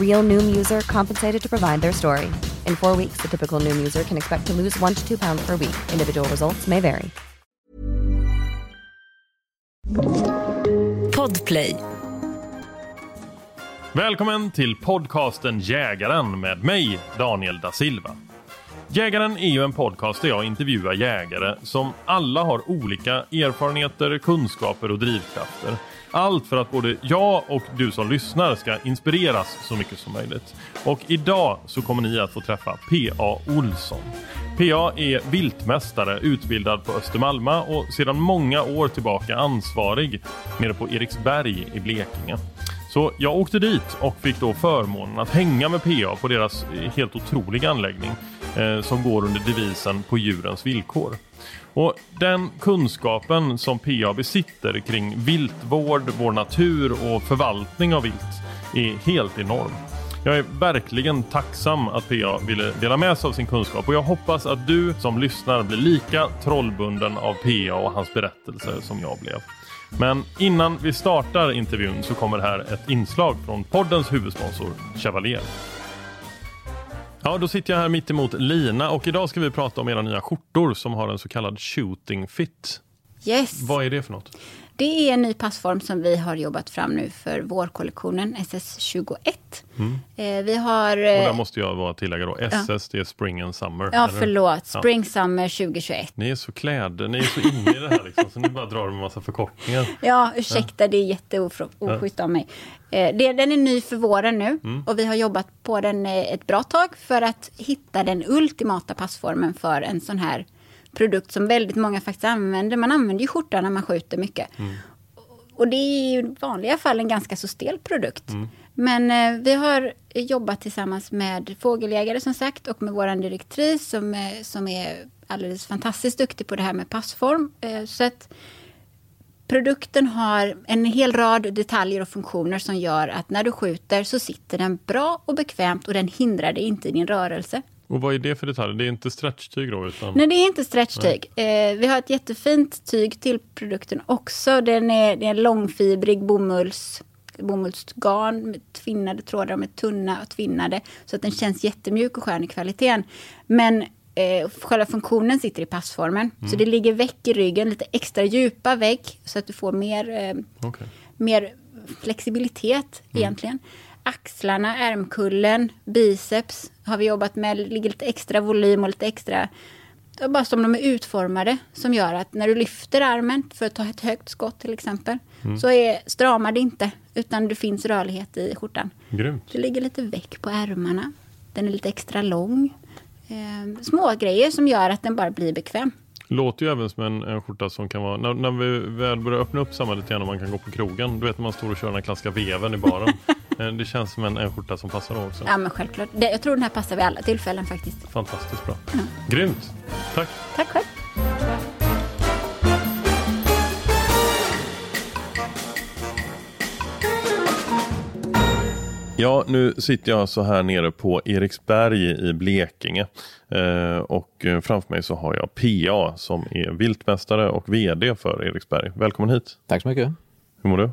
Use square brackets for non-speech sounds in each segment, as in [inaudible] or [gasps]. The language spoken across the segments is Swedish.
Real Noom user compensated to provide their story. In four weeks, the typical Noom user can expect to lose one to two pounds per week. Individual results may vary. Podplay. Välkommen till podcasten Jägaren med mig, Daniel da Silva. Jägaren är ju en podcast där jag intervjuar jägare som alla har olika erfarenheter, kunskaper och drivkrafter. Allt för att både jag och du som lyssnar ska inspireras så mycket som möjligt. Och idag så kommer ni att få träffa P.A. Olsson. PA är viltmästare utbildad på Östermalma och sedan många år tillbaka ansvarig nere på Eriksberg i Blekinge. Så jag åkte dit och fick då förmånen att hänga med PA på deras eh, helt otroliga anläggning eh, som går under devisen på djurens villkor. Och Den kunskapen som PA besitter kring viltvård, vår natur och förvaltning av vilt är helt enorm. Jag är verkligen tacksam att PA ville dela med sig av sin kunskap och jag hoppas att du som lyssnar blir lika trollbunden av PA och hans berättelser som jag blev. Men innan vi startar intervjun så kommer här ett inslag från poddens huvudsponsor Chevalier. Ja, då sitter jag här mitt emot Lina och idag ska vi prata om era nya skjortor som har en så kallad shooting fit. Yes. Vad är det för något? Det är en ny passform som vi har jobbat fram nu för vårkollektionen SS21. Mm. Eh, vi har... Och Eh, där måste jag bara tillägga då, SS det är Spring and Summer. ja, eller? förlåt. Ja. Spring Summer 2021. Ni är så kläder, ni är så inne i det här liksom, så ni bara drar med massa förkortningar. Ja, ursäkta, det är jätteoschysst av mig. Eh, det, den är ny för våren nu Mm. och vi har jobbat på den eh, ett bra tag för att hitta den ultimata passformen för en sån här produkt som väldigt många faktiskt använder. Man använder ju skjorta när man skjuter mycket. Och det är i vanliga fall en ganska så stel produkt. Men eh, vi har jobbat tillsammans med fågeljägare som sagt och med vår direktris som, eh, som är alldeles fantastiskt duktig på det här med passform. Eh, så att produkten har en hel rad detaljer och funktioner som gör att när du skjuter så sitter den bra och bekvämt och den hindrar dig inte i din rörelse. Och vad är det för detaljer? Det är inte stretchtyg då? Utan... Nej, det är inte stretchtyg. Eh, vi har ett jättefint tyg till produkten också. Den är, det är en långfibrig bomulls, bomullsgarn med tvinnade trådar, med tunna och tvinnade. Så att den känns jättemjuk och skön i kvaliteten. Men eh, själva funktionen sitter i passformen. Så det ligger väck i ryggen, lite extra djupa väck. Så att du får mer, eh, Okej. mer flexibilitet egentligen. Axlarna, ärmkullen, biceps har vi jobbat med. Lite extra volym och lite extra... Bara som de är utformade som gör att när du lyfter armen för att ta ett högt skott till exempel så är, stramar det inte utan det finns rörlighet i skjortan. Grymt. Det ligger lite väck på ärmarna. Den är lite extra lång. Eh, små grejer som gör att den bara blir bekväm. Låter ju även som en, en skjorta som kan vara, när, när vi väl börjar öppna upp samhället igen och man kan gå på krogen, du vet när man står och kör den här klassiska veven i baren. [laughs] Eh, det känns som en, en skjorta som passar då också. Ja men självklart. Det, jag tror den här passar vid alla tillfällen faktiskt. Fantastiskt bra. Grymt. Tack. Tack själv. Ja, nu sitter jag så här nere på Eriksberg i Blekinge. Eh, och eh, framför mig så har jag PA som är viltmästare och VD för Eriksberg. Välkommen hit! Tack så mycket. Hur mår du?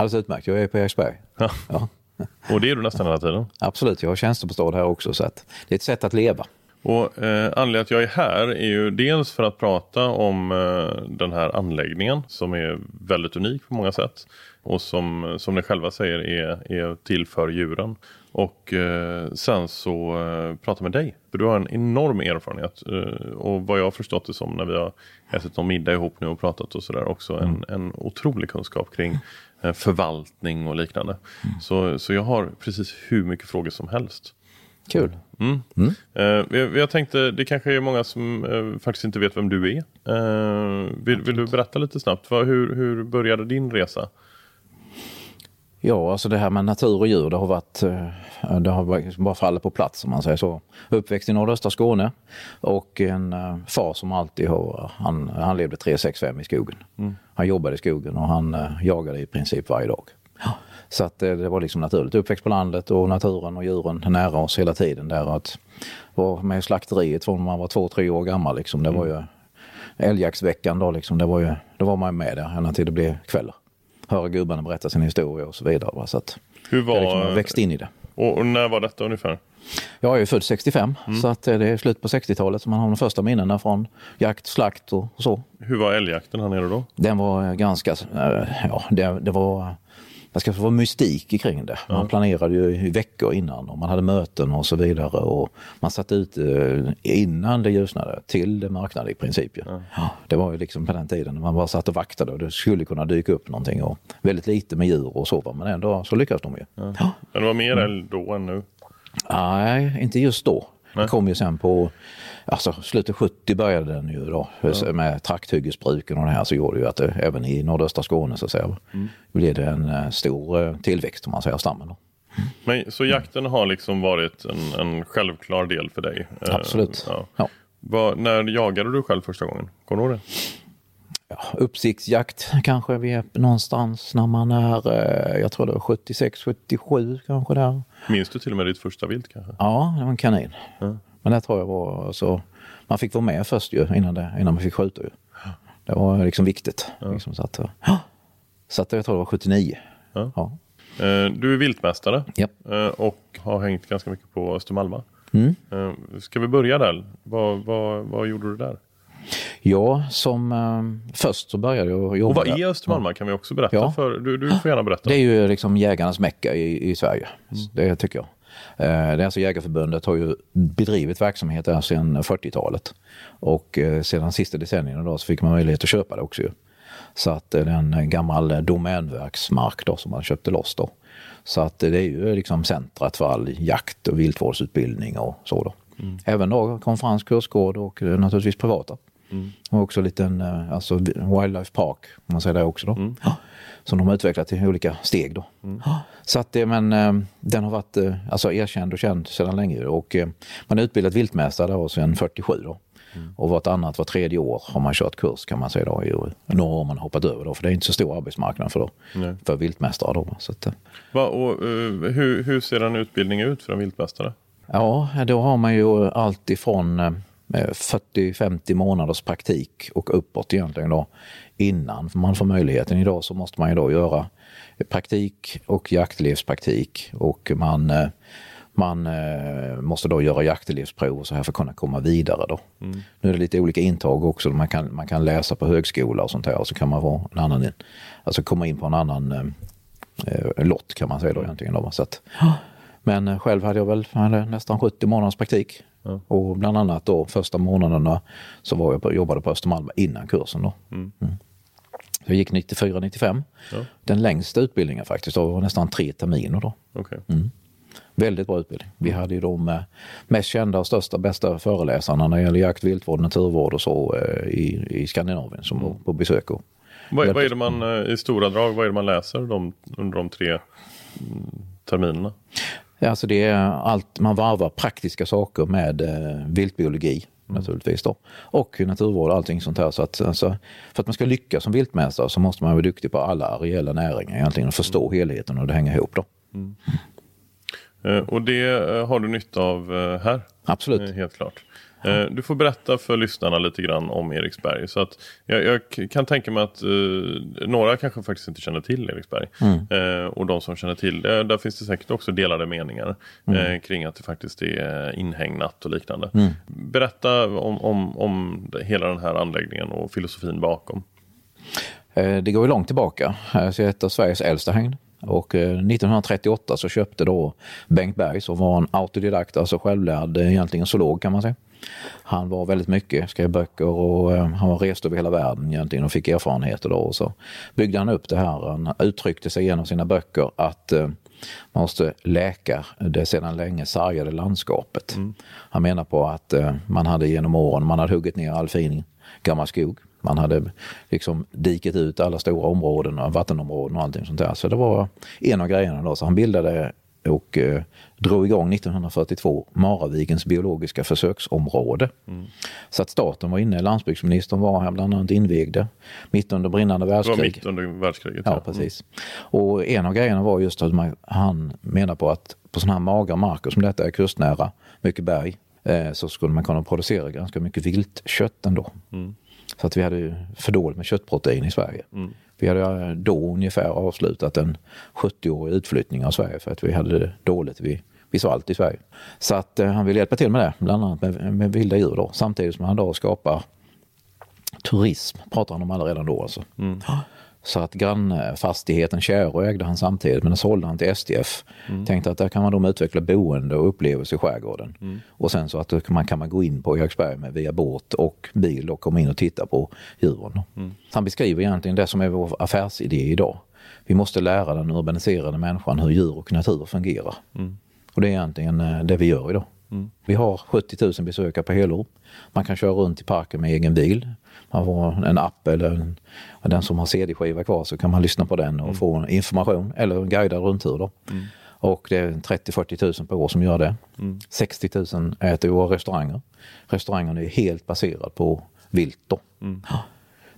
Alldeles utmärkt. Jag är på Eriksberg. Ja. Ja, [laughs] Och det är du nästan hela tiden. absolut, jag har tjänstebostad här också så att det är ett sätt att leva. Och eh, Anledningen att jag är här är ju dels för att prata om eh, den här anläggningen som är väldigt unik på många sätt. Och som, som ni själva säger är, är till för djuren. Och eh, sen så eh, prata med dig. För du har en enorm erfarenhet. Eh, och vad jag har förstått det som när vi har ätit någon middag ihop nu och pratat och sådär också. En, en otrolig kunskap kring eh, förvaltning och liknande. Så, så jag har precis hur mycket frågor som helst. Kul. Eh, jag, jag tänkte, det kanske är många som eh, faktiskt inte vet vem du är. Eh, vill, vill du berätta lite snabbt, vad, hur, hur började din resa? Ja, alltså det här med natur och djur, det har varit, eh, det har bara fallit på plats om man säger så. Uppväxt i nordöstra Skåne och en eh, far som alltid har, han, han levde 365 i skogen. Han jobbade i skogen och han eh, jagade i princip varje dag. Så att eh, det var liksom naturligt. Uppväxt på landet och naturen och djuren nära oss hela tiden. Där att vara med i slakteriet från man var två, tre år gammal. Liksom. Det var ju älgjaktsveckan då liksom. Det var ju, då var man med där ända till det blev kvällar. Höra gubbarna berätta sin historia och så vidare. Va? Så att Hur var, jag liksom växt in i det. och, när var detta ungefär? Jag är ju född 65 så att eh, det är slut på 60-talet så man har de första minnena från jakt, slakt och så. Hur var älgjakten här nere då? Den var eh, ganska, eh, ja det, det var jag ska säga, det var mystik kring det. Man planerade ju i veckor innan och man hade möten och så vidare. Och man satt ut eh, innan det ljusnade till det mörknade i princip. Ja, det var ju liksom på den tiden man bara satt och vaktade och det skulle kunna dyka upp någonting. Och väldigt lite med djur och så, men ändå så lyckades de ju. Ja. Men det var mer älg då än nu? Nej, inte just då. Det kom ju sen på, alltså slutet 70 började den ju då med trakthyggesbruken och det här så gjorde ju att det, även i nordöstra Skåne så att säga, blev det en eh, stor eh, tillväxt om man säger av stammen. Då. Men, så jakten har liksom varit en, en självklar del för dig? Eh, Absolut. Ja. Ja. Vad- när jagade du själv första gången? Kommer du ihåg det? Ja, uppsiktsjakt kanske vi är någonstans när man är, jag tror det var 76, 77 kanske där. Minns du till och med ditt första vilt kanske? Ja, det var en kanin. Men det tror jag var, alltså, man fick vara med först ju innan, det, innan man fick skjuta ju. Det var liksom viktigt. Liksom, så att, eh, [gasps] så att jag tror det var 79. Ja. Ja. Eh, Du är viltmästare Japp. eh, och har hängt ganska mycket på Östermalma. Mm. Ska vi börja där? Vad, vad, vad gjorde du där? Ja, som eh, först så började jag jobba Och vad är Östermalma kan vi också berätta. Ja. För, du, du får gärna berätta. Det är ju liksom jägarnas mecka i, i Sverige. Det tycker jag. Eh, Det är alltså Jägarförbundet har ju bedrivit verksamhet där sedan 40-talet. Och eh, sedan sista decennierna då så fick man möjlighet att köpa det också. Så att eh, det är en gammal domänverksmark då som man köpte loss då. Så att det är ju liksom centrat för all jakt och viltvårdsutbildning och så då. Även då konferens, kursgård och naturligtvis privata. Och också en liten eh, alltså wildlife park, om man säger det också då. Ja, som de har utvecklat i olika steg då. Ja, Så att det, men eh, den har varit eh, alltså erkänd och känd sedan länge och eh, man är utbildad viltmästare då sedan 47 då. Och vartannat, var tredje år har man kört kurs kan man säga då. I några år har man hoppat över då, för det är inte så stor arbetsmarknad för, då, Nej. för viltmästare då. Så att, eh, Va, och, eh, hur, hur ser en utbildning ut för en viltmästare? Ja, då har man ju allt ifrån eh, 40-50 månaders praktik och uppåt egentligen då innan man får möjligheten. Idag så måste man ju då göra praktik och jaktelivspraktik och man, eh, man eh, måste då göra jaktelivsprov och så här för att kunna komma vidare då. Nu är det lite olika intag också. Man kan, man kan läsa på högskola och sånt här och så kan man vara en annan, alltså komma in på en annan eh, eh, lott kan man säga då egentligen. Då. Så att, men eh, själv hade jag väl nästan 70 månaders praktik. Och bland annat då första månaderna så var jag på, jobbade på Östermalm innan kursen. Då. Mm. Jag gick 94-95. Den längsta utbildningen faktiskt, då var nästan tre terminer. Då. Okej. Väldigt bra utbildning. Vi hade ju de eh, mest kända och största, bästa föreläsarna när det gäller jakt, viltvård, naturvård och så eh, i, i Skandinavien som var på besök. Och, Vad, vad är det man i stora drag, vad är det man läser de, under de tre mm, terminerna? Ja, Alltså det är allt, man varvar praktiska saker med eh, viltbiologi naturligtvis då. Och naturvård och allting sånt här. Så att, alltså, för att man ska lyckas som viltmästare så måste man vara duktig på alla areella näringar egentligen och förstå helheten och det hänger ihop då. Eh, och det eh, har du nytta av eh, här. Absolut. Helt klart. Eh, Du får berätta för lyssnarna lite grann om Eriksberg. Så att jag, jag kan tänka mig att eh, några kanske faktiskt inte känner till Eriksberg. Eh, och de som känner till det, där finns det säkert också delade meningar eh, kring att det faktiskt är inhägnat och liknande. Berätta om, om, om hela den här anläggningen och filosofin bakom. Eh, Det går ju långt tillbaka. Eh, Så det är ett av Sveriges äldsta hägn. Och eh, 1938 så köpte då Bengt Berg som var en autodidakt, alltså självlärd eh, egentligen zoolog kan man säga. Han var väldigt mycket, skrev böcker och eh, han var rest över hela världen egentligen och fick erfarenheter då. Och så byggde han upp det här. Han uttryckte sig genom sina böcker att eh, man måste läka det sedan länge sargade landskapet. Han menar på att eh, man hade genom åren, man hade huggit ner all fin gammal skog. Man hade liksom diket ut alla stora områden, och vattenområden och allting sånt där. Så det var en av grejerna då. Så han bildade och eh, drog igång 1942 Maravikens biologiska försöksområde. Så att staten var inne, landsbygdsministern var här bland annat invigde mitt under brinnande Det var världskrig. mitt under världskriget. Ja, precis. Och en av grejerna var just att man, han menar på att på sådana här magra marker som detta är kustnära, mycket berg, eh, så skulle man kunna producera ganska mycket viltkött ändå. Så att vi hade för dåligt med köttprotein i Sverige. Vi hade då ungefär avslutat en 70-årig utflyttning av Sverige för att vi hade det dåligt vid, vid svalt i Sverige. Så att eh, han ville hjälpa till med det, bland annat med, med vilda djur då, samtidigt som han då skapar turism, pratar han om alla redan då alltså. Så att grannfastigheten Kärö ägde han samtidigt, men den sålde han till STF. Tänkte att där kan man då utveckla boende och upplevelse i skärgården. Och sen så att då kan man, kan man gå in på Eriksberg med via båt och bil och komma in och titta på djuren. Så han beskriver egentligen det som är vår affärsidé idag. Vi måste lära den urbaniserade människan hur djur och natur fungerar. Och det är egentligen eh, det vi gör idag. Vi har 70 000 besökare på helår. Man kan köra runt i parken med egen bil. Man får en app eller en, den som har CD-skiva kvar så kan man lyssna på den och få information eller en guidad rundtur. Då. Och det är 30-40 000 per år som gör det. 60 000 äter i våra restauranger. Restaurangerna är helt baserade på vilt. Då. Ja.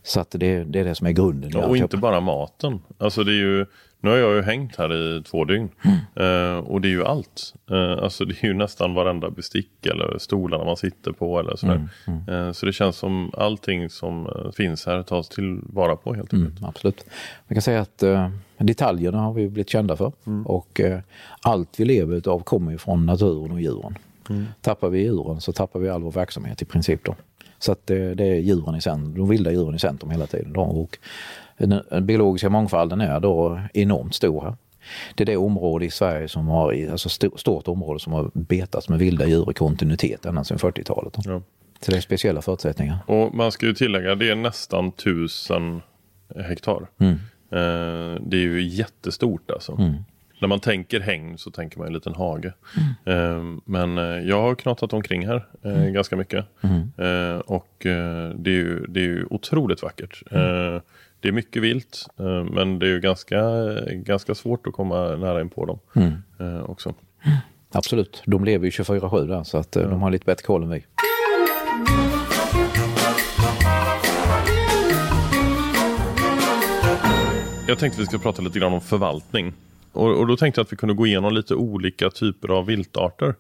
Så att det, det är det som är grunden. och inte bara maten. Alltså det är ju, nu har jag ju hängt här i två dygn. Eh, och det är ju allt. Eh, alltså det är ju nästan varenda bestick eller stolarna man sitter på eller sådär. Eh, så det känns som allting som eh, finns här tas tillvara på helt enkelt. Mm, absolut. Man kan säga att eh, detaljerna har vi blivit kända för. Och eh, allt vi lever utav kommer ju från naturen och djuren. Tappar vi djuren så tappar vi all vår verksamhet i princip. Då. Så att det, det är djuren i centrum, de vilda djuren i centrum hela tiden. Då. Och den, biologiska mångfalden är då enormt stor här. Det är det område i Sverige som har, alltså st- stort område som har betats med vilda djur i kontinuitet ända sedan 40-talet. då. Ja. Så det är speciella förutsättningar. Och man ska ju tillägga, det är nästan tusen hektar. Mm. Eh, det är ju jättestort alltså. När man tänker hägn så tänker man en liten hage. Eh, men eh, jag har knatat omkring här eh, ganska mycket. Eh, och eh, det, är ju, det är ju otroligt vackert. Det är mycket vilt eh, men det är ju ganska, ganska svårt att komma nära in på dem eh, också. Absolut, de lever ju 24-7 där så att eh, de har lite bättre koll än vi. Jag tänkte vi ska prata lite grann om förvaltning. Och, och då tänkte jag att vi kunde gå igenom lite olika typer av viltarter.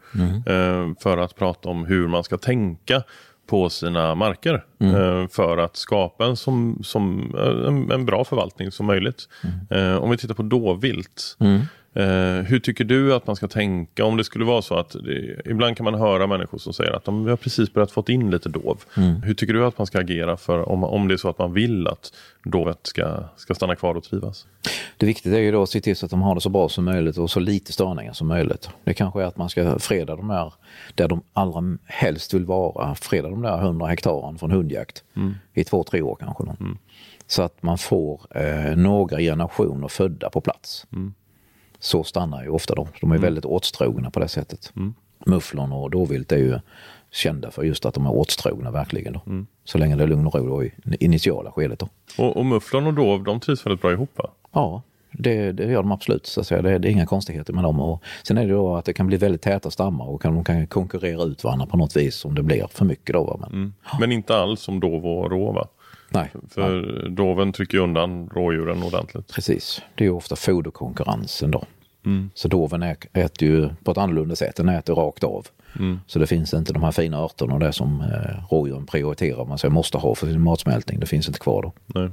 Eh, för att prata om hur man ska tänka på sina marker. Eh, för att skapa en, som, som, eh, en, en bra förvaltning som möjligt. Eh, om vi tittar på dåvilt. Eh, hur tycker du att man ska tänka om det skulle vara så att det, ibland kan man höra människor som säger att de, har precis börjat fått in lite dov. Hur tycker du att man ska agera för om, om det är så att man vill att dovet ska, ska stanna kvar och trivas? Det viktiga är ju då att se till så att de har det så bra som möjligt och så lite störningar som möjligt. Det kanske är att man ska freda de här där de allra helst vill vara. Freda de där 100 hektaren från hundjakt i två, tre år kanske. Då. Så att man får eh, några generationer födda på plats. Så stannar ju ofta de. De är väldigt åtstrogna på det sättet. Mufflon och dåvilt är ju kända för just att de är åtstrogna verkligen. Då. Så länge det är lugn och ro då i initiala skedet. Då. Och, och mufflon och dov, de trivs väldigt bra ihop va? Ja, det, det gör de absolut. Så att säga. Det, det är inga konstigheter med dem. Och sen är det då att det kan bli väldigt täta stammar och kan, de kan konkurrera ut varandra på något vis om det blir för mycket. Då, va? Men, Men inte alls som dov och rå va? Nej, För doven trycker undan rådjuren ordentligt. precis. Det är ju ofta foderkonkurrensen då. Så doven äter ju på ett annorlunda sätt, den äter rakt av. Så det finns inte de här fina örterna och det som eh, rådjuren prioriterar, man säger måste ha för sin matsmältning, det finns inte kvar då. Nej.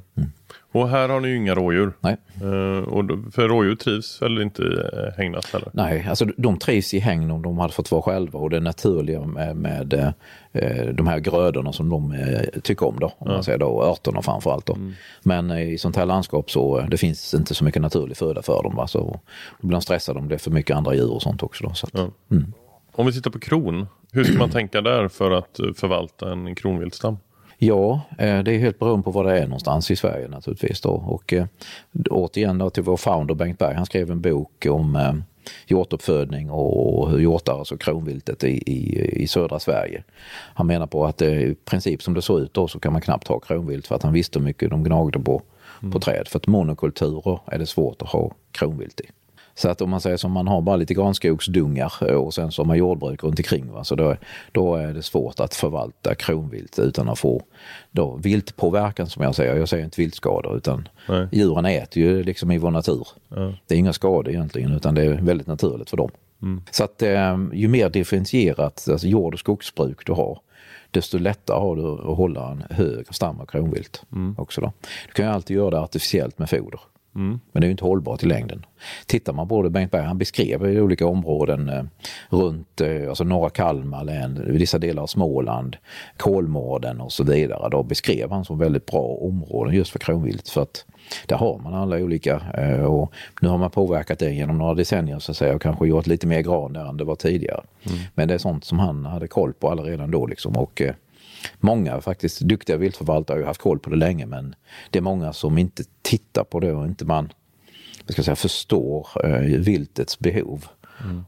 Och här har ni ju inga rådjur. Nej. Eh, och för rådjur trivs väl inte i eh, hägnas heller? Nej, alltså de trivs i hägn om de hade fått vara själva och det naturliga med, med eh, de här grödorna som de eh, tycker om då, om man säger då, örterna framför allt då. Men eh, i sånt här landskap så eh, det finns inte så mycket naturlig föda för dem. Va? Så då blir de stressade om det för mycket andra djur och sånt också. Då, så att, Ja. Om vi tittar på kron, hur ska man tänka där för att eh, förvalta en kronviltstam? Ja, eh, det är helt beroende på var det är någonstans i Sverige naturligtvis. Då. Och eh, återigen då till vår founder Bengt Berg, han skrev en bok om hjortuppfödning och hur hjortar, alltså kronviltet i, i, i södra Sverige. Han menar på att eh, i princip som det såg ut då så kan man knappt ha kronvilt för att han visste hur mycket de gnagde på, på träd. För att monokulturer är det svårt att ha kronvilt i. Så att om man säger som man har bara lite granskogsdungar och sen så har man jordbruk runt omkring. Va? Så då, då är det svårt att förvalta kronvilt utan att få då viltpåverkan som jag säger. Jag säger inte viltskador utan Nej. djuren äter ju liksom i vår natur. Det är inga skador egentligen utan det är väldigt naturligt för dem. Så att eh, ju mer differentierat alltså jord och skogsbruk du har desto lättare har du att hålla en högre stam av kronvilt också. Då. Du kan ju alltid göra det artificiellt med foder. Men det är ju inte hållbart i längden. Tittar man på det, Bengt Berg han beskrev olika områden eh, runt eh, alltså norra Kalmar län, vissa delar av Småland, Kolmården och så vidare. Då beskrev han som väldigt bra områden just för kronvilt. För att där har man alla olika eh, och nu har man påverkat det genom några decennier så att säga och kanske gjort lite mer gran där än det var tidigare. Men det är sånt som han hade koll på alla redan då liksom. Och, eh, Många faktiskt duktiga viltförvaltare har ju haft koll på det länge men det är många som inte tittar på det och inte man vad ska jag säga, förstår eh, viltets behov.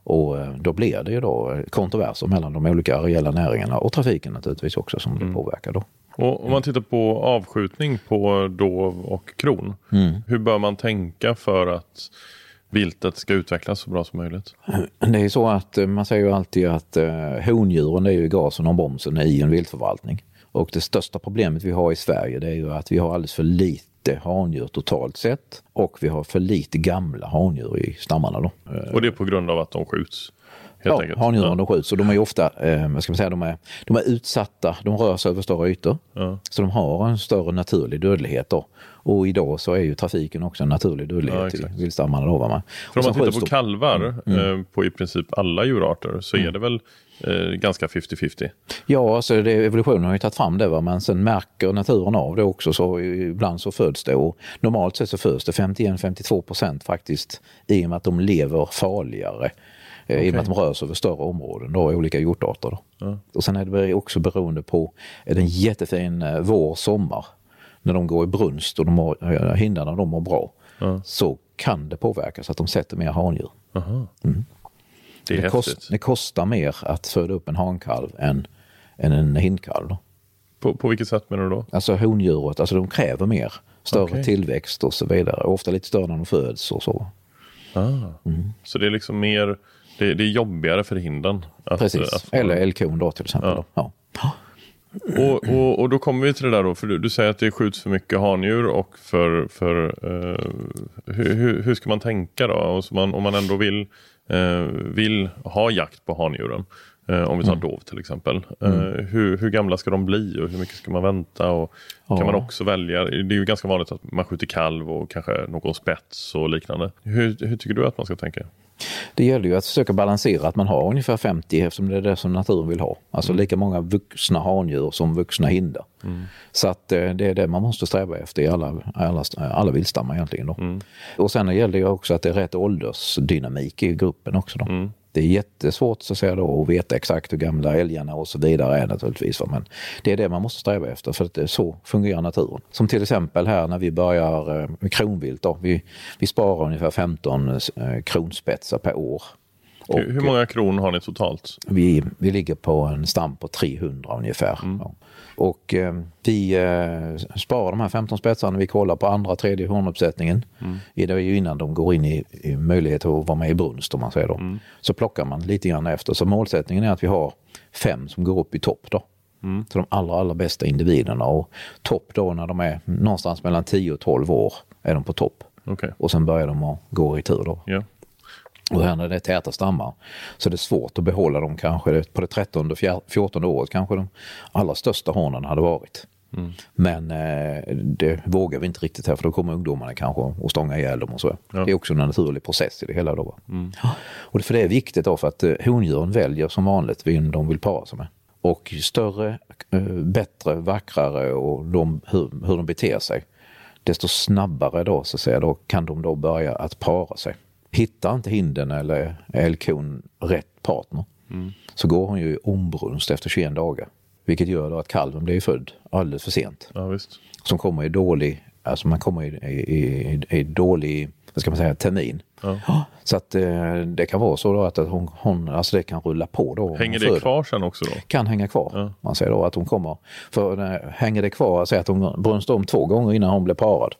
Och eh, då blir det ju då eh, kontroverser mellan de olika areella näringarna och trafiken naturligtvis också som det påverkar då. Och om man tittar på avskjutning på dov och kron. Hur bör man tänka för att viltet ska utvecklas så bra som möjligt? Det är ju så att eh, man säger ju alltid att eh, hondjuren är ju gasen och bromsen i en viltförvaltning. Och det största problemet vi har i Sverige det är ju att vi har alldeles för lite handjur totalt sett och vi har för lite gamla handjur i stammarna då. Eh, Och det är på grund av att de skjuts? Helt ja, enkelt. handjuren de skjuts och de är ju ofta, eh, ska man säga, de är, de är utsatta, de rör sig över större ytor. Ja. Så de har en större naturlig dödlighet då. Och idag så är ju trafiken också en naturlig Ja, dödlighet till viltstammarna då. Va? man. För Och om man tittar på kalvar Mm. eh, på i princip alla djurarter så är det väl eh, ganska 50-50? Ja, alltså det, evolutionen har ju tagit fram det, va? men sen märker naturen av det också. Så ibland så föds det och normalt sett så föds det 51-52 procent faktiskt i och med att de lever farligare. eh, I och med att de rör sig över större områden, då, olika hjortarter. Då. Och sen är det också beroende på, är det en jättefin eh, vår, sommar, när de går i brunst och de har, hindarna de mår bra, så kan det påverka så att de sätter mer handjur. Det är Det, kost, det kostar mer att föda upp en hankalv än, än en hindkalv. Då. På, på vilket sätt menar du då? Alltså hondjuret, alltså de kräver mer. Större Okej. tillväxt och så vidare. Ofta lite större när de föds och så. Ah. Mm. Så det är liksom mer, det, det är jobbigare för hinden? Att, Precis. att få- Eller älgkon då till exempel. Ja. Ja. Ja. Och, och, och då kommer vi till det där då, för du, du säger att det skjuts för mycket handjur och för, för eh, hur, hur, ska man tänka då? Och man, om man ändå vill, eh, vill ha jakt på handjuren, eh, om vi tar dov till exempel. Eh, hur, hur gamla ska de bli och hur mycket ska man vänta? Och Ja. Kan man också välja, det är ju ganska vanligt att man skjuter kalv och kanske någon spets och liknande. Hur, hur tycker du att man ska tänka? Det gäller ju att försöka balansera att man har ungefär 50 eftersom det är det som naturen vill ha. Alltså lika många vuxna handjur som vuxna hindar. Så att eh, det är det man måste sträva efter i alla, alla, alla viltstammar egentligen. Då. Och sen gäller det ju också att det är rätt åldersdynamik i gruppen också. Då. Det är jättesvårt så att, säga då, att veta exakt hur gamla älgarna och så vidare är naturligtvis. Men det är det man måste sträva efter för att det är så fungerar naturen. Som till exempel här när vi börjar eh, med kronvilt. Då. Vi, vi sparar ungefär 15 eh, kronspetsar per år. Och hur, många kron har ni totalt? vi, vi ligger på en stam på 300 ungefär. Ja. Och eh, vi eh, sparar de här 15 spetsarna. Vi kollar på andra, tredje hornuppsättningen. Det är ju innan de går in i, i möjlighet att vara med i brunst om man säger då. Så plockar man lite grann efter. Så målsättningen är att vi har fem som går upp i topp då. Så de allra, allra bästa individerna. Och topp då när de är någonstans mellan 10 och 12 år är de på topp. Okej. Och sen börjar de att gå i tur då. Ja. Och här när det är täta stammar så är det svårt att behålla dem kanske på det 13 14 året kanske de allra största hornen hade varit. Mm. Men eh, det vågar vi inte riktigt här för då kommer ungdomarna kanske och stånga ihjäl dem och så. Ja. Det är också en naturlig process i det hela då. Mm. Och för det är viktigt då för att eh, hondjuren väljer som vanligt vem de vill para sig med. Och större, eh, bättre, vackrare och de, hur, hur de beter sig, desto snabbare då, så att säga, då kan de då börja att para sig. Hittar inte hinden eller älgkon rätt partner mm. så går hon ju i ombrunst efter 21 dagar. Vilket gör då att kalven blir född alldeles för sent. Ja, visst. Som kommer i dålig, alltså man kommer i, i, i, i dålig, vad ska man säga, termin. Ja. Så att eh, det kan vara så att hon, hon, alltså det kan rulla på då. Hänger det kvar sen också då? Kan hänga kvar. Ja. Man säger då att hon kommer, för när, hänger det kvar, säg att hon brunstar om två gånger innan hon blir parad.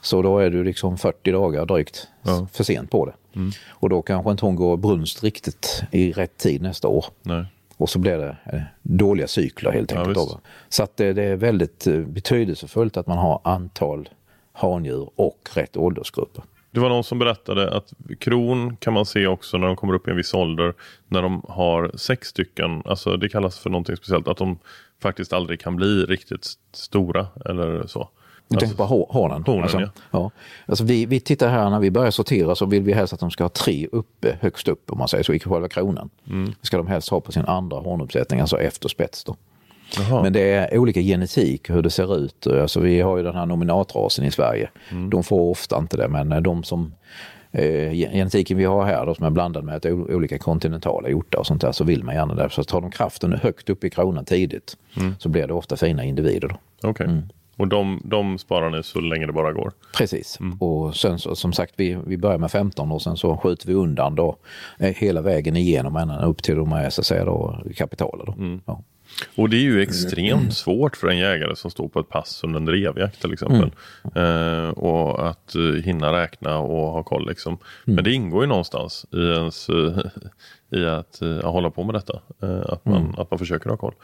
Så då är du liksom 40 dagar drygt ja. för sent på det. Mm. Och då kanske inte hon går brunst riktigt i rätt tid nästa år. Nej. Och så blir det eh, dåliga cykler helt enkelt. Ja, så att det, det, är väldigt eh, betydelsefullt att man har antal handjur och rätt åldersgrupper. Det var någon som berättade att kron kan man se också när de kommer upp i en viss ålder. När de har sex stycken, alltså det kallas för någonting speciellt, att de faktiskt aldrig kan bli riktigt stora eller så. Du tänker på hornen? hornen alltså, ja. ja. Alltså vi, vi tittar här när vi börjar sortera så vill vi helst att de ska ha tre uppe, högst upp om man säger så, i själva kronan. Mm. Ska de helst ha på sin andra hornuppsättning, alltså efter spets då. Jaha. Men det är olika genetik hur det ser ut. Alltså vi har ju den här nominatrasen i Sverige. Mm. De får ofta inte det men de som eh, genetiken vi har här då, som är blandad med olika kontinentala hjortar och sånt där så vill man gärna det. Så tar de kraften högt upp i kronan tidigt mm. så blir det ofta fina individer. Okay. Mm. Och de, de sparar ni så länge det bara går? Precis. Mm. Och sen så, som sagt, vi, vi börjar med 15 och sen så skjuter vi undan då eh, hela vägen igenom ända upp till de här så att säga då, kapitalet. Då. Mm. Ja. Och det är ju extremt mm. svårt för en jägare som står på ett pass under en drevjakt till exempel. Mm. Eh, och att uh, hinna räkna och ha koll liksom. Mm. Men det ingår ju någonstans i ens uh, [laughs] i att uh, hålla på med detta. att, man, mm. att man försöker ha koll.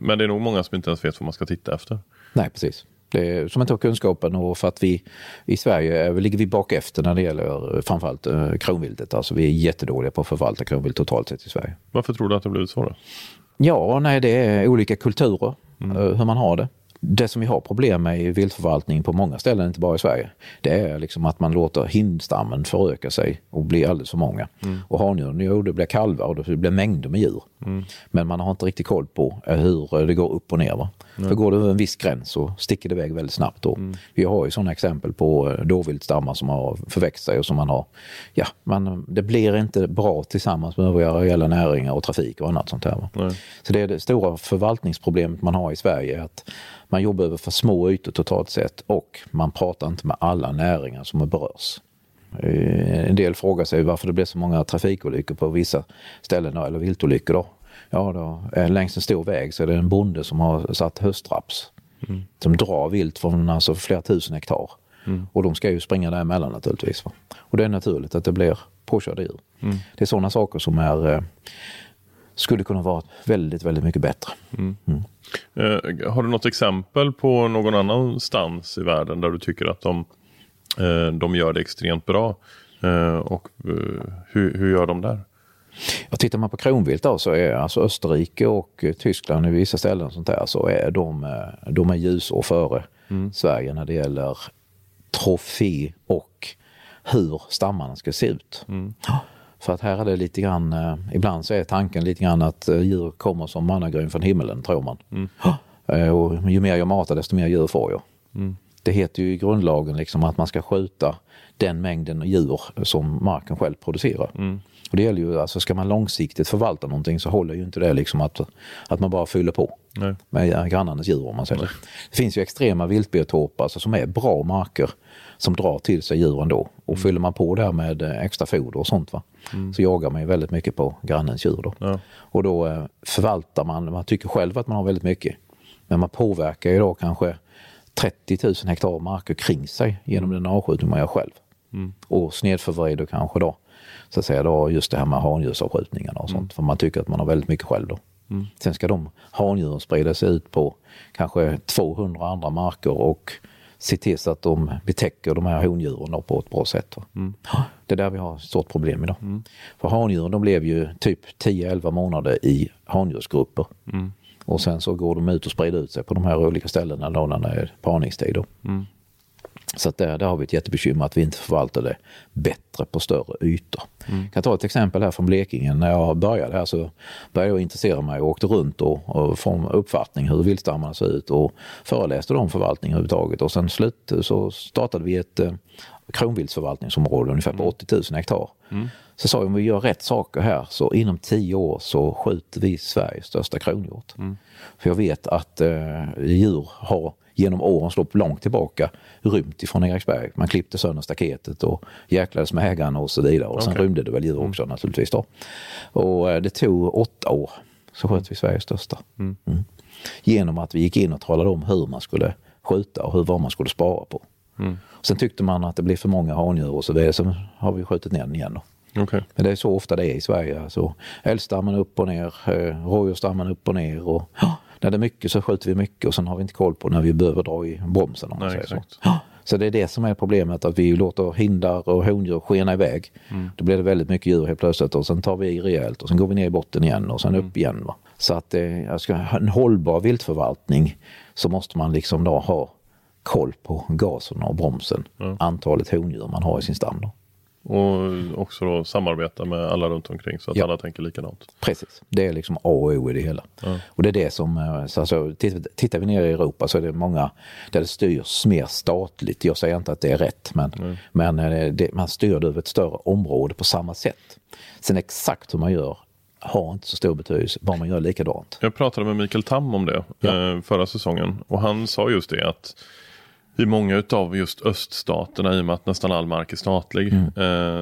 men det är nog många som inte ens vet vad man ska titta efter. Nej, precis. Det är, som inte har kunskapen och för att vi i Sverige ligger vi bak efter när det gäller framförallt eh, kronviltet. Alltså vi är jättedåliga på att förvalta kronvilt totalt sett i Sverige. Varför tror du att det har blivit så? Då? Ja, nej det är olika kulturer, mm. hur man har det det som vi har problem med i viltförvaltning på många ställen, inte bara i Sverige, det är liksom att man låter hindstammen föröka sig och bli alldeles för många. Mm. Och handjuren, jo det blir kalvar och det blir mängder med djur. Mm. Men man har inte riktigt koll på eh, hur det går upp och ner. Va? Mm. För går det över en viss gräns så sticker det iväg väldigt snabbt. Då. Mm. Vi har ju sådana exempel på eh, dåviltstammar som har förväxt sig och som man har, ja, man, det blir inte bra tillsammans med övriga areella näringar och trafik och annat sånt här. Så det är det stora förvaltningsproblemet man har i Sverige, att man jobbar över för små ytor totalt sett och man pratar inte med alla näringar som berörs. Eh, en del frågar sig varför det blir så många trafikolyckor på vissa ställen, eller viltolyckor. Då. Ja, då, längs en stor väg så är det en bonde som har satt höstraps mm. som drar vilt från alltså, flera tusen hektar. Mm. Och de ska ju springa däremellan naturligtvis. Va? Och det är naturligt att det blir påkörda djur. Mm. Det är sådana saker som är, eh, skulle kunna vara väldigt, väldigt mycket bättre. Mm. mm. Eh, har du något exempel på någon annanstans i världen där du tycker att de, eh, de gör det extremt bra? Eh, och eh, hur, hur gör de där? Ja, tittar man på kronvilt då så är alltså Österrike och Tyskland i vissa ställen sånt där så är de, eh, de är ljusår före mm. Sverige när det gäller trofé och hur stammarna ska se ut. Mm. För att här är det lite grann, eh, ibland så är tanken lite grann att eh, djur kommer som mannagryn från himlen, tror man. Mm. [gasps] Eh, och ju mer jag matar desto mer djur får jag. Mm. Det heter ju i grundlagen liksom att man ska skjuta den mängden djur som marken själv producerar. Mm. Och det gäller ju, alltså ska man långsiktigt förvalta någonting så håller ju inte det liksom att, att man bara fyller på Nej. med grannarnas djur om man säger. Det finns ju extrema viltbiotoper alltså, som är bra marker som drar till sig djuren då. Och mm. fyller man på där med eh, extra foder och sånt va, mm. så jagar man ju väldigt mycket på grannens djur. Då. Ja. Och då eh, förvaltar man, man tycker själv att man har väldigt mycket. Men man påverkar ju då kanske 30 000 hektar marker kring sig genom den avskjutning man gör själv. Mm. Och snedförvrider kanske då, så att säga då just det här med handjursavskjutningarna och sånt. Mm. För man tycker att man har väldigt mycket själv då. Mm. Sen ska de handjuren sprida sig ut på kanske 200 andra marker och se till så att de betäcker de här hondjuren på ett bra sätt. Va? Det är där vi har ett stort problem idag. För handjuren de lever ju typ 10-11 månader i handjursgrupper. Och sen så går de ut och sprider ut sig på de här olika ställena då när det är parningstid. Då. Så att där, där har vi ett jättebekymmer att vi inte förvaltar det bättre på större ytor. Jag kan ta ett exempel här från Blekinge. När jag började här så började jag intressera mig och åkte runt och, och en uppfattning hur viltstammarna ser ut och föreläste om förvaltning överhuvudtaget. Och sen slut så startade vi ett eh, kronviltsförvaltningsområde ungefär på 80 000 hektar. Så sa jag om vi gör rätt saker här så inom tio år så skjuter vi Sveriges största kronhjort. För jag vet att eh, djur har genom årens lopp långt tillbaka rymt ifrån Eriksberg. Man klippte sönder staketet och jäklades med ägarna och så vidare. Och sen rymde det väl djur också naturligtvis. Då. Och eh, det tog åtta år så sköt vi Sveriges största. Mm. Genom att vi gick in och talade om hur man skulle skjuta och hur, vad man skulle spara på. Sen tyckte man att det blev för många handjur och så vidare. Så har vi skjutit ner den igen. Då. Okej. Men det är så ofta det är i Sverige. Alltså, älgstammen upp och ner, eh, rådjursstammen upp och ner. Och, när det är mycket så skjuter vi mycket och sen har vi inte koll på när vi behöver dra i bromsen. Om man Nej, säger så. så det är det som är problemet, att vi låter hindar och hondjur skena iväg. Då blir det väldigt mycket djur helt plötsligt och sen tar vi i rejält och sen går vi ner i botten igen och sen upp igen. Va? Så att eh, ska en hållbar viltförvaltning så måste man liksom då ha koll på gasen och bromsen, antalet hondjur man har i sin stam. Då. Och också då samarbeta med alla runt omkring så att Ja. alla tänker likadant. Precis, det är liksom A och O i det hela. Och det är det som, eh, så alltså, tittar, tittar vi ner i Europa så är det många där det styrs mer statligt. Jag säger inte att det är rätt, men, men eh, det, man styr det över ett större område på samma sätt. Sen exakt hur man gör har inte så stor betydelse, bara man gör likadant. Jag pratade med Mikael Tam om det Ja. eh, förra säsongen och han sa just det att i många utav just öststaterna i och med att nästan all mark är statlig Mm.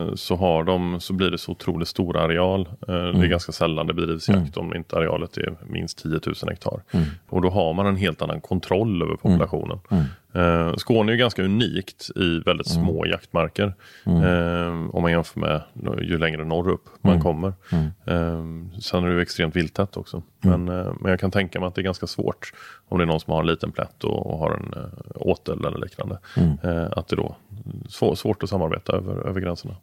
eh, så har de så blir det så otroligt stor areal. Eh, Det Mm. är ganska sällan det bedrivs jakt om inte arealet är minst 10 000 hektar. Mm. Och då har man en helt annan kontroll över populationen. Eh, Skåne är ju ganska unikt i väldigt Mm. små jaktmarker. Eh, om man jämför med ju längre norrut Mm. man kommer. Eh, sen är det ju extremt vilttätt också. Men, eh, men jag kan tänka mig att det är ganska svårt om det är någon som har en liten plätt och, och har en eh, åtel eller liknande. Eh, att det då är svår, svårt att samarbeta över, över gränserna.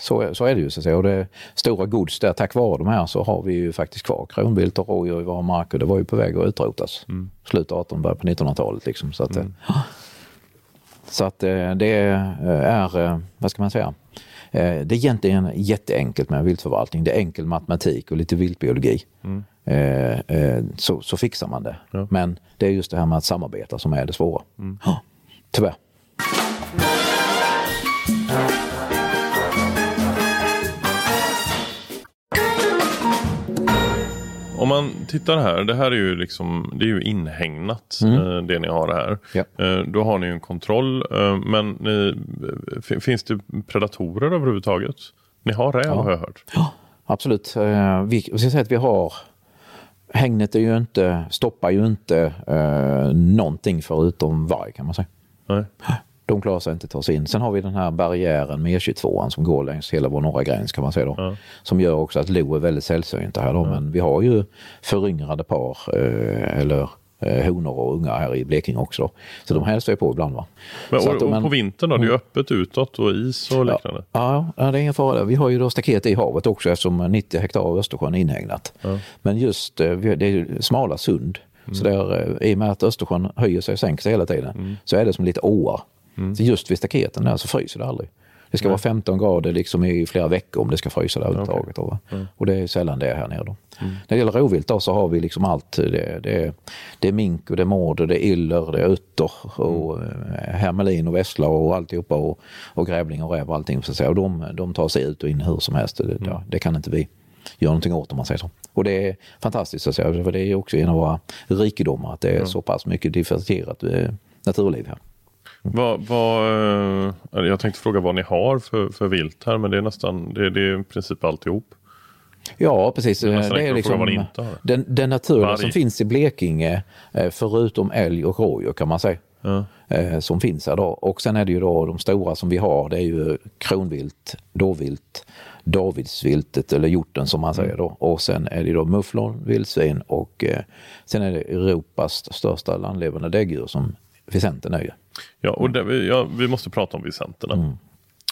Så, är- så är det ju så att säga. Och det stora gods där, tack vare de här så har vi ju faktiskt kvar kronvilt och rådjur i våra marker. Det var ju på väg att utrotas. Slutet av 18 början på 1900-talet liksom. Så att, eh, [gasps] så att eh, det är, eh, vad ska man säga, det är egentligen jätteenkelt med viltförvaltning. Det är enkel matematik och lite viltbiologi. Eh, eh, Så, så fixar man det. Men det är just det här med att samarbeta som är det svåra. Ja, [gasps] tyvärr. Om man tittar här, det här är ju liksom det är ju inhägnat eh, det ni har här. Ja. Eh, då har ni ju en kontroll eh, men ni, finns det predatorer överhuvudtaget? Ni har räv har jag hört. Absolut. Eh, Vi, jag ska säga att vi har Hängnet är ju inte, stoppar ju inte eh, någonting förutom varg kan man säga. Nej. De klarar sig inte att ta sig in. Sen har vi den här barriären med E22 som går längs hela vår norra gräns kan man säga då. Som gör också att lo är väldigt sällsynta här då. Men vi har ju föryngrade par eh, eller eh, honor och unga här i Blekinge också. Då. Så de hälsar ju på ibland va. Men, och, att- och men- på vintern då, det är ju öppet utåt och is och liknande. Ja, ja, det är ingen fara där. Vi har ju då staket i havet också eftersom 90 hektar av Östersjön är inhägnat. Men just eh, det är smala sund. Så där, eh, I och med att Östersjön höjer sig och sänker sig hela tiden så är det som lite åar. Så just vid staketen där så fryser det aldrig. Det ska vara 15 grader liksom i flera veckor om det ska frysa där överhuvudtaget. då, va? Och det är sällan det är här nere. Då. När det gäller rovvilt då, så har vi liksom allt. Det, det, är, det är mink och det är mårder, det är iller, det är utter och mm. hermelin och vessla och alltihopa och, och grävling och räv och allting. Så att säga. Och de, de tar sig ut och in hur som helst. Det, ja, det kan inte vi göra någonting åt om man säger så. Och det är fantastiskt att säga, för det är också en av våra rikedomar att det är så pass mycket differentierat eh, naturliv här. Vad, vad, eh, jag tänkte fråga vad ni har för, för vilt här men det är nästan det, det är i princip alltihop. Ja, precis. Det är Det är liksom den, den naturliga Varg. som finns i Blekinge, eh, förutom älg och rådjur kan man säga, eh, som finns här då. Och sen är det ju då de stora som vi har, det är ju kronvilt, dåvilt, davidsviltet eller hjorten som man säger då. Och sen är det då mufflon, vildsvin och eh, sen är det Europas största landlevande däggdjur som Vicenten är ju. Ja, och det, vi- ja, vi måste prata om Vicenterna.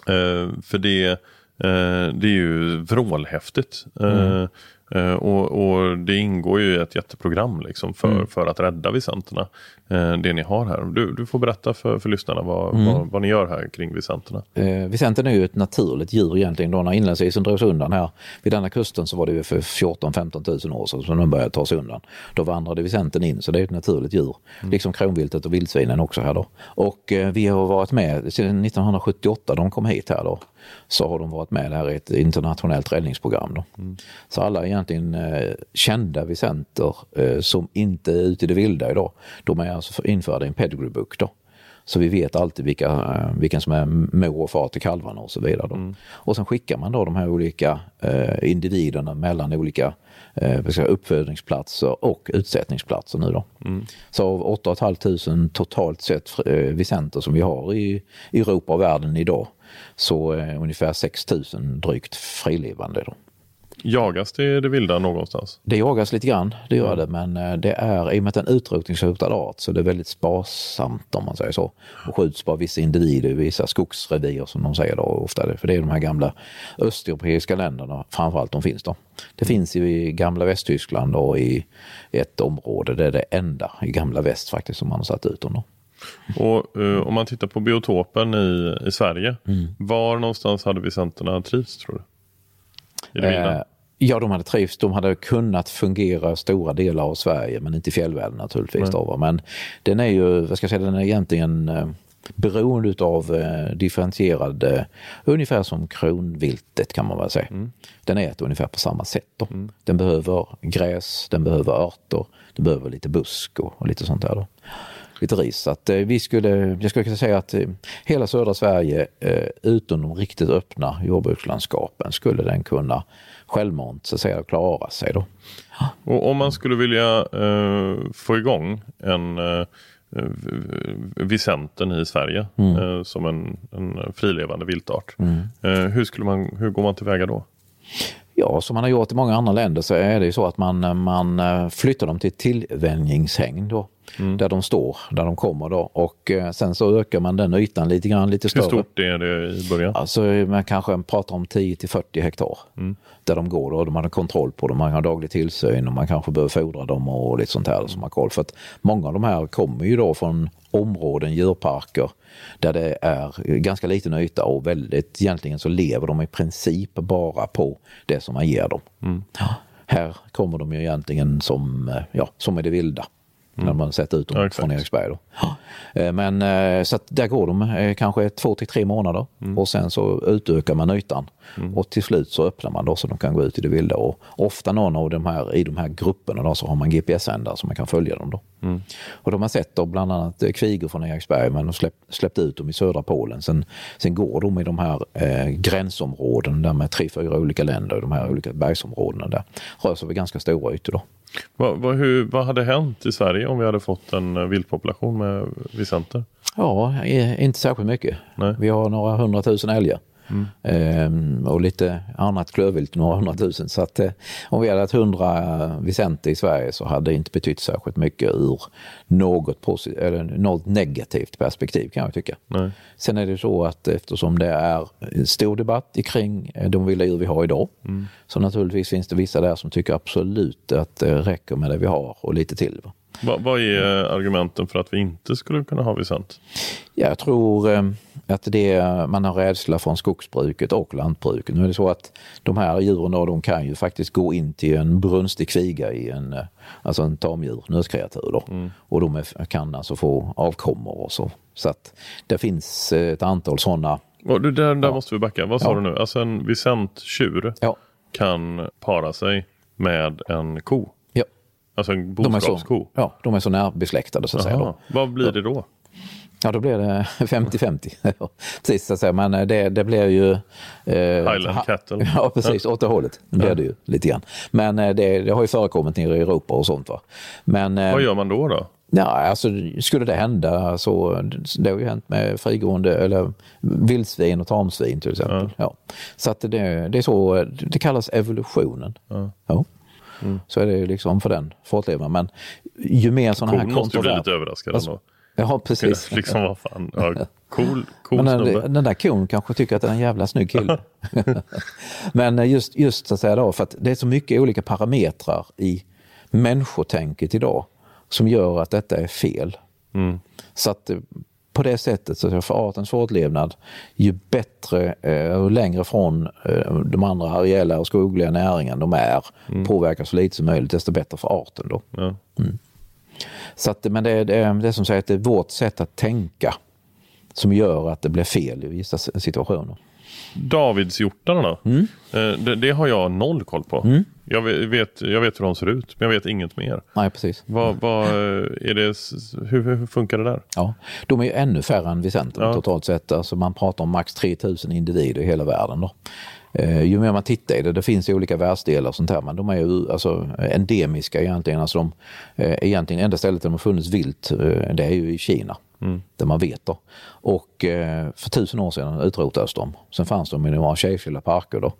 Eh, för det, eh, det är ju vrålhäftigt. Eh, eh, och, och det ingår ju i ett jätteprogram liksom för, för att rädda Vicenterna. Eh, det ni har här. Du, du får berätta för, för lyssnarna vad, vad, vad ni gör här kring Vicenterna. Eh, Vicenten är ju ett naturligt djur egentligen. Då när inlandsisen drogs undan här vid denna kusten så var det ju för 14-15 000 år sedan som den började ta sig undan. Då vandrade Vicenten in så det är ett naturligt djur. Liksom kronviltet och vildsvinen också här då. Och eh, vi har varit med sedan 1978 de kom hit här då. Så har de varit med här i ett internationellt räddningsprogram då. Så alla egentligen eh, kända vicenter eh, som inte är ute i det vilda idag. De är alltså införda i en pedigree book då. Så vi vet alltid vilka, eh, vilken som är mor och far till kalvarna och så vidare. Då. Och sen skickar man då de här olika eh, individerna mellan olika eh, uppfödningsplatser och utsättningsplatser nu då. Så av 8 500 totalt sett eh, vicenter som vi har i Europa och världen idag så är ungefär 6 000 drygt frilevande. Då. Jagas det i det vilda någonstans? Det jagas lite grann, det gör det, men eh, det är, i och med att det är en utrotningshotad art så det är väldigt sparsamt om man säger så. Och skjuts bara vissa individer i vissa skogsrevir som de säger då ofta. För det är de här gamla östeuropeiska länderna framförallt de finns då. Det finns i gamla Västtyskland och i ett område, det är det enda i gamla väst faktiskt som man har satt ut dem då. Och eh, om man tittar på biotopen i, i Sverige. Var någonstans hade Vicenterna trivts tror du? I det? Eh, Ja, de hade trivts. De hade kunnat fungera stora delar av Sverige, men inte i fjällvärlden naturligtvis. Då, va. men den är ju, vad ska jag säga, den är egentligen eh, beroende av eh, differentierad, eh, ungefär som kronviltet kan man väl säga. Den äter ungefär på samma sätt. Då. Den behöver gräs, den behöver örter, den behöver lite busk och, och lite sånt där. Då. Lite ris. Så att, eh, vi skulle, jag skulle kunna säga att eh, hela södra Sverige, eh, utom de riktigt öppna jordbrukslandskapen, skulle den kunna självmant så att säga, klara sig. Då. Och om man skulle vilja eh, få igång en eh, eh, Vicenten i Sverige eh, som en, en frilevande viltart. Eh, hur, skulle man, hur går man tillväga då? Ja, som man har gjort i många andra länder så är det ju så att man, man eh, flyttar dem till tillvänjningshägn då. Där de står, där de kommer då. Och eh, sen så ökar man den ytan lite grann, lite Hur större. stort är det i början? Alltså man kanske pratar om 10 till 40 hektar. Där de går då, de har kontroll på dem, man har daglig tillsyn och man kanske behöver fodra dem och lite sånt här som har koll. För att många av de här kommer ju då från områden, djurparker, där det är ganska liten yta och väldigt, egentligen så lever de i princip bara på det som man ger dem. Ja, här kommer de ju egentligen som, eh, ja, som i det vilda. När man sätter ut dem Ja, från Eriksberg. Då. Eh, Men eh, så där går de eh, kanske två till tre månader och sen så utökar man ytan. Och till slut så öppnar man då så de kan gå ut i det vilda. Och ofta någon av de här, i de här grupperna då, så har man GPS-sändare så man kan följa dem. Då. Och de har sett då bland annat kvigor från Eriksberg men de släpp, släppt ut dem i södra Polen. Sen, sen går de i de här eh, gränsområden där med tre, fyra olika länder, de här olika bergsområdena där. Rör sig över ganska stora ytor då. Vad, vad, hur, vad hade hänt i Sverige om vi hade fått en eh, viltpopulation med Vicenter? Ja, eh, inte särskilt mycket. Nej. Vi har några hundratusen älgar. Ehm, och lite annat klövvilt, några hundratusen. Så att eh, om vi hade haft hundra Vicente i Sverige så hade det inte betytt särskilt mycket ur något, posit- eller något negativt perspektiv kan jag tycka. Nej. Sen är det så att eftersom det är stor debatt kring eh, de vilda djur vi har idag så naturligtvis finns det vissa där som tycker absolut att det räcker med det vi har och lite till. Va? Vad, är eh, argumenten för att vi inte skulle kunna ha Vicent? Jag tror eh, att det man har rädsla från skogsbruket och lantbruket. Nu är det så att de här djuren då, de kan ju faktiskt gå in till en brunstig kviga i en, alltså en tamdjur, nötkreatur då. Och de är, kan alltså få avkommor och så. Så att det finns eh, ett antal sådana. Och där, där Ja. måste vi backa. Vad sa Ja. du nu? Alltså en Vicent-tjur Ja, kan para sig med en ko. ja. Alltså en boskapsko. ja, de är så närbesläktade så att säga. Jaha. Då. Vad blir det då? Ja, då blir det 50-50. [laughs] Ja, precis, så att säga. men eh, det, det blir ju... Eh, Highland cattle. [laughs] Ja, precis. Åt det hållet blir det ju lite grann. Men eh, det, det har ju förekommit nere i Europa och sånt. Va? Men, eh, Vad gör man då? då? Ja, alltså skulle det hända så, det har ju hänt med frigående eller vildsvin och tamsvin till exempel. Ja. Så att det, det är så, det kallas evolutionen. Ja. Så är det liksom för den fortlevnaden. Men ju mer sådana här Kon måste ju bli lite överraskad Alltså, ändå. Ja, precis. liksom vad fan, ja, cool, cool Men snubbe. den, den där kon kanske tycker att det är en jävla snygg kille. [laughs] Men eh, just, just så att säga då, för att det är så mycket olika parametrar i människotänket idag som gör att detta är fel. Så att eh, på det sättet, så för artens fortlevnad, ju bättre eh, och längre från de andra areella och skogliga näringen de är, påverkar så lite som möjligt, desto bättre för arten. Då. Ja. Så att, men det, är- det, är- det är som sagt det är vårt sätt att tänka som gör att det blir fel i vissa situationer. Davidshjortarna? Mm. Eh, Det, det har jag noll koll på. Jag, vet, jag vet hur de ser ut, men jag vet inget mer. Nej, precis. Vad, vad eh, är det, hur, hur funkar det där? Ja, de är ju ännu färre än Vicenten Ja. totalt sett. Alltså man pratar om max 3000 individer i hela världen. Då. Eh, ju mer man tittar i det, det finns ju olika världsdelar och sånt här, men de är ju alltså, endemiska egentligen. Alltså de, eh, egentligen enda stället där de har funnits vilt, eh, det är ju i Kina. Där man vet då. Och eh, för tusen år sedan utrotades de. Sen fanns de i några tjejfyllda parker då.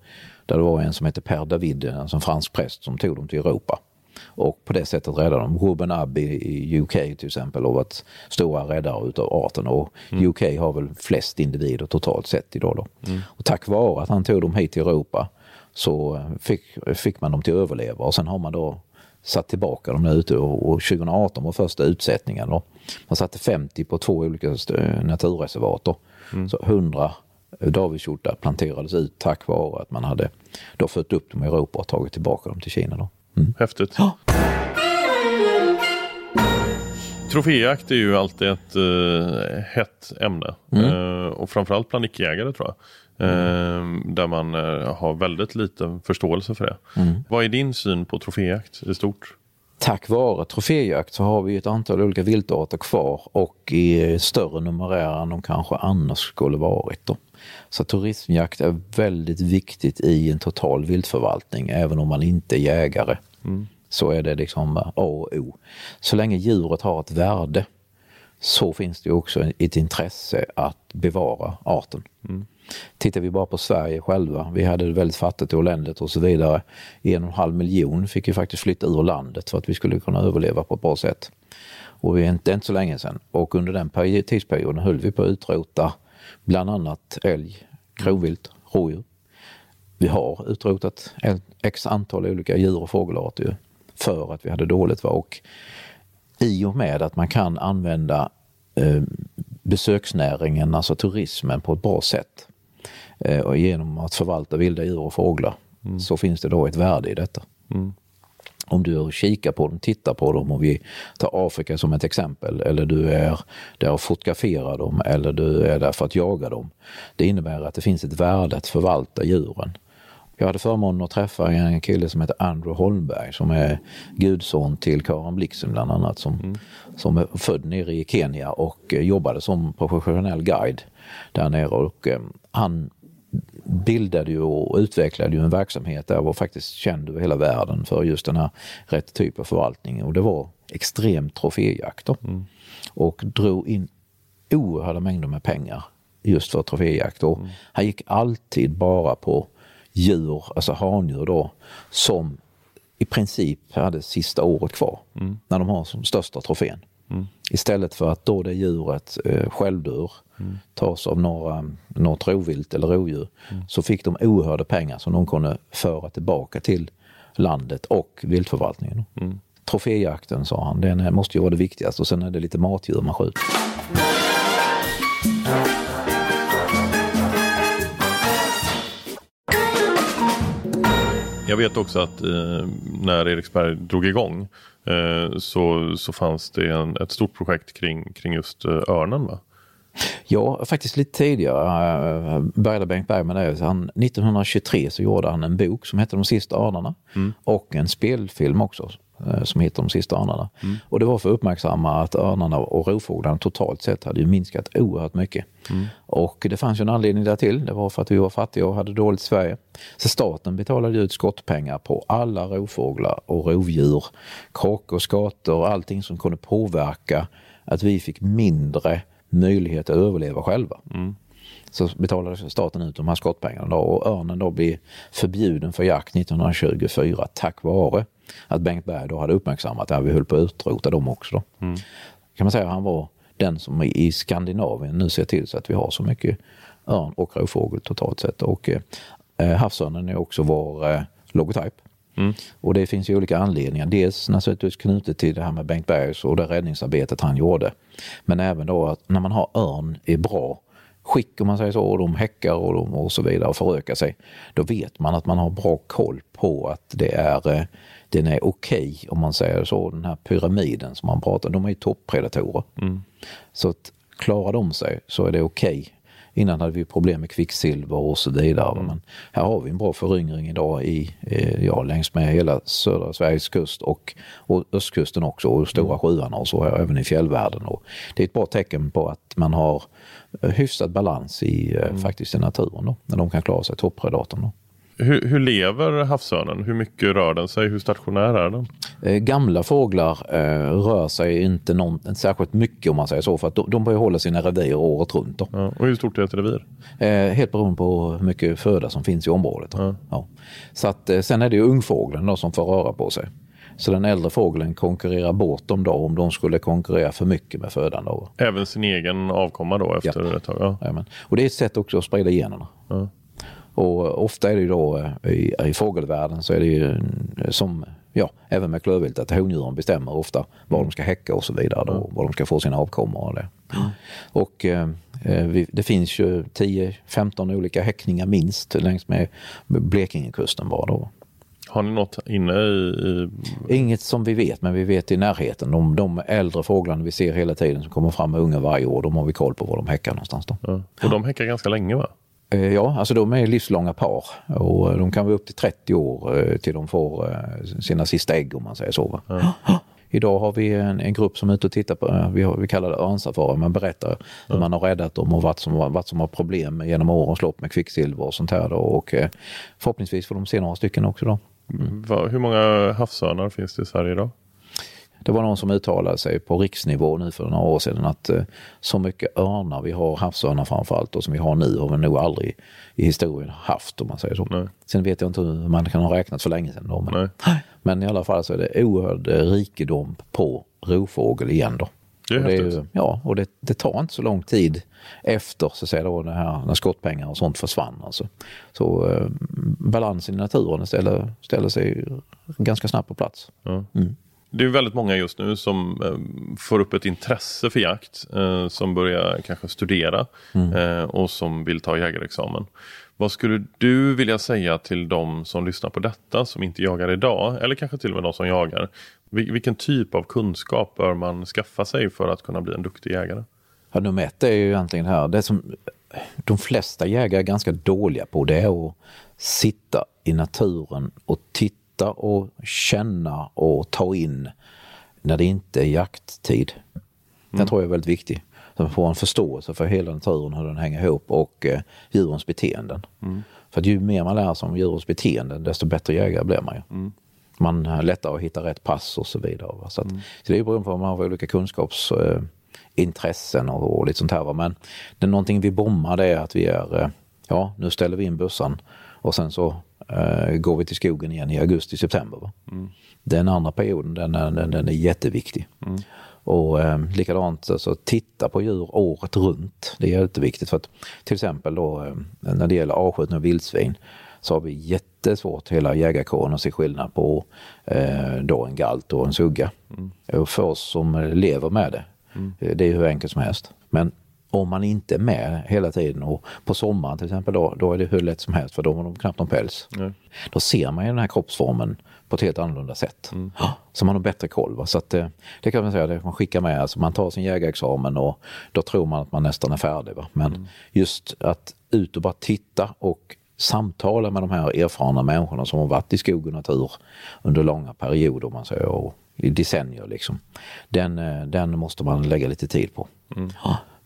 Där det var en som hette Per David, en fransk präst som tog dem till Europa. Och på det sättet räddade de. Ruben Abbey i UK till exempel har varit stora räddare utav arten och UK har väl flest individer totalt sett idag. Då. Och tack vare att han tog dem hit till Europa så eh, fick, fick man dem till att överleva och sen har man då satt tillbaka dem där ute och, och 2018 var första utsättningen. Då. Man satte 50 på två olika st- naturreservat. Då. Så 100 davidshjortar planterades ut tack vare att man hade då fött upp dem i Europa och tagit tillbaka dem till Kina. Då. Häftigt. Troféjakt är ju alltid ett uh, hett ämne. Eh, och framförallt bland icke-jägare tror jag. Eh, Där man eh, har väldigt liten förståelse för det. Vad är din syn på troféjakt i stort? Tack vare troféjakt så har vi ett antal olika viltarter kvar och i större numerär än de kanske annars skulle varit. Då. Så turismjakt är väldigt viktigt i en total viltförvaltning även om man inte är jägare. Så är det liksom A och O. Så länge djuret har ett värde så finns det också ett intresse att bevara arten. Tittar vi bara på Sverige själva, vi hade det väldigt fattigt och eländigt och så vidare. En och en halv miljon fick ju faktiskt flytta ur landet för att vi skulle kunna överleva på ett bra sätt. Och det är inte, inte så länge sedan. Och under den tidsperioden höll vi på att utrota bland annat älg, kronvilt, rådjur. Vi har utrotat x antal olika djur och fågelarter för att vi hade dåligt var. Och i och med att man kan använda eh, besöksnäringen, alltså turismen på ett bra sätt eh, och genom att förvalta vilda djur och fåglar så finns det då ett värde i detta. Om du kikar på dem, tittar på dem, om vi tar Afrika som ett exempel, eller du är där och fotograferar dem, eller du är där för att jaga dem. Det innebär att det finns ett värde att förvalta djuren. Jag hade förmånen att träffa en kille som heter Andrew Holmberg som är gudson till Karin Blixen bland annat som, som är född nere i Kenya och eh, jobbade som professionell guide där nere. Och, eh, han bildade ju och utvecklade ju en verksamhet där var faktiskt känd över hela världen för just den här rätt typ av förvaltning och det var extrem troféjakt. Då. Och drog in oerhörda mängder med pengar just för troféjakt. Och Han gick alltid bara på djur, alltså handjur då, som i princip hade sista året kvar när de har som största trofén. Istället för att då det djuret eh, självdör tas av några, något rovvilt eller rovdjur så fick de oerhörda pengar som de kunde föra tillbaka till landet och viltförvaltningen. Troféjakten sa han, den måste ju vara det viktigaste och sen är det lite matdjur man skjuter. Jag vet också att eh, när Eriksberg drog igång eh, så, så fanns det en, ett stort projekt kring, kring just eh, örnen va? Ja, faktiskt lite tidigare äh, började Bengt Berg med det. Han, 1923 så gjorde han en bok som hette De sista örnarna och en spelfilm också som heter De sista örnarna. Och det var för att uppmärksamma att örnarna och rovfåglarna totalt sett hade ju minskat oerhört mycket. Och det fanns ju en anledning där till. Det var för att vi var fattiga och hade dåligt i Sverige. Så staten betalade ut skottpengar på alla rovfåglar och rovdjur, kråkor, skator och allting som kunde påverka att vi fick mindre möjlighet att överleva själva. Så betalade staten ut de här skottpengarna då, och örnen då blev förbjuden för jakt 1924 tack vare att Bengt Berg då hade uppmärksammat att vi höll på att utrota dem också. Då. Kan man säga att han var den som i Skandinavien nu ser till så att vi har så mycket örn och rovfågel totalt sett. Och eh, havsörnen är också vår eh, logotyp. Mm. Och det finns ju olika anledningar. Dels naturligtvis knutet till det här med Bengt Bergs och det räddningsarbetet han gjorde. Men även då att när man har örn i bra skick om man säger så och de häckar och, de, och så vidare och förökar sig. Då vet man att man har bra koll på att det är, eh, den är okej okay, om man säger så. Den här pyramiden som man pratar de är ju toppredatorer. Mm. Så att klarar de sig så är det okej okay Innan hade vi problem med kvicksilver och så vidare. Mm. Men här har vi en bra föryngring idag i, eh, ja, längs med hela södra Sveriges kust och, och östkusten också och stora mm. sjöarna och så, även i fjällvärlden. Och det är ett bra tecken på att man har eh, hyfsad balans i, eh, mm. faktiskt i naturen då, när de kan klara sig, toppredatorn. Då. Hur, hur, lever havsörnen? Hur mycket rör den sig? Hur stationär är den? Eh, gamla fåglar eh, rör sig inte, någon, särskilt mycket om man säger så för att de, de hålla sina revir året runt. Ja, och hur stort är ett revir? Eh, helt beroende på hur mycket föda som finns i området. Ja. Ja. Så att, eh, sen är det ju ungfågeln då, som får röra på sig. Så den äldre fågeln konkurrerar bort dem då om de skulle konkurrera för mycket med födan. Då. Även sin egen avkomma då efter ja. ett tag? Ja. Och det är ett sätt också att sprida generna. Ja. Och ofta är det ju då eh, i, i fågelvärlden så är det ju eh, som ja, även med klövvilt att hondjuren bestämmer ofta var mm. de ska häcka och så vidare då, mm. var de ska få sina avkommor. Och det, mm. och, eh, eh vi, det finns ju 10-15 olika häckningar minst längs med Blekingekusten bara då. Har ni något inne i, i... Inget som vi vet, men vi vet i närheten. De, de äldre fåglarna vi ser hela tiden som kommer fram med unga varje år, de har vi koll på var de häckar någonstans. Då. Ja. Och de häckar ganska länge va? Eh, ja, alltså de är livslånga par och de kan vara upp till 30 år eh, till de får eh, sina sista ägg om man säger så. Mm. [gasps] Idag har vi en, en, grupp som är ute och tittar på, vi, har, vi kallar det örnsafari, man berättar mm. hur man har räddat dem och vad som, vad som har problem genom årens lopp med kvicksilver och sånt här. Då. Och förhoppningsvis får de se några stycken också. Då. Mm. Hur många havsörnar finns det i Sverige idag? Det var någon som uttalade sig på riksnivå nu för några år sedan att eh, så mycket örnar vi har, havsörnar framförallt, och som vi har nu har vi nog aldrig i historien haft om man säger så. Nej. Sen vet jag inte hur man kan ha räknat för länge sedan. Då, men, men i alla fall så är det oerhörd eh, rikedom på rovfågel igen då. Det och det är Ja, och det, det, tar inte så lång tid efter så att säga, då, det här, när skottpengar och sånt försvann. Alltså. Så eh, balansen i naturen ställer, ställer sig ganska snabbt på plats. Ja. Mm. Det är väldigt många just nu som eh, får upp ett intresse för jakt, eh, som börjar kanske studera mm. eh, och som vill ta jägarexamen. Vad skulle du vilja säga till de som lyssnar på detta som inte jagar idag eller kanske till och med de som jagar? Vil vilken typ av kunskap bör man skaffa sig för att kunna bli en duktig jägare? Ja, nummer ett är ju egentligen här, det som de flesta jägare är ganska dåliga på det är att sitta i naturen och titta titta och känna och ta in när det inte är jakttid. Den mm. tror jag är väldigt viktig. Så man får en förståelse för hela naturen, hur den hänger ihop och eh, djurens beteenden. Mm. För att ju mer man lär sig om djurens beteenden desto bättre jägare blir man ju. Mm. Man har lättare att hitta rätt pass och så vidare. Va? Så, att, mm. så det är beroende på vad man har olika kunskapsintressen eh, och, och lite sånt här. Va? Men det är någonting vi bommar det är att vi är, eh, ja nu ställer vi in bussen och sen så eh, går vi till skogen igen i augusti-september. Mm. Den andra perioden den är, den, den är jätteviktig. Mm. Och eh, likadant, alltså, titta på djur året runt. Det är jätteviktigt för att till exempel då eh, när det gäller avskjutning av vildsvin så har vi jättesvårt hela jägarkåren att se skillnad på eh, då en galt och en sugga. Mm. Och för oss som lever med det, mm. det är hur enkelt som helst. Men om man inte är med hela tiden och på sommaren till exempel då, då är det hur lätt som helst för då har de knappt någon päls. Mm. Då ser man ju den här kroppsformen på ett helt annorlunda sätt. Mm. Så man har bättre koll. Va? Så att, eh, det kan man säga, det man skickar med. Alltså man tar sin jägarexamen och då tror man att man nästan är färdig. Va? Men mm. just att ut och bara titta och samtala med de här erfarna människorna som har varit i skog och natur under långa perioder, om man säger, och i decennier. Liksom. Den, eh, den måste man lägga lite tid på. Mm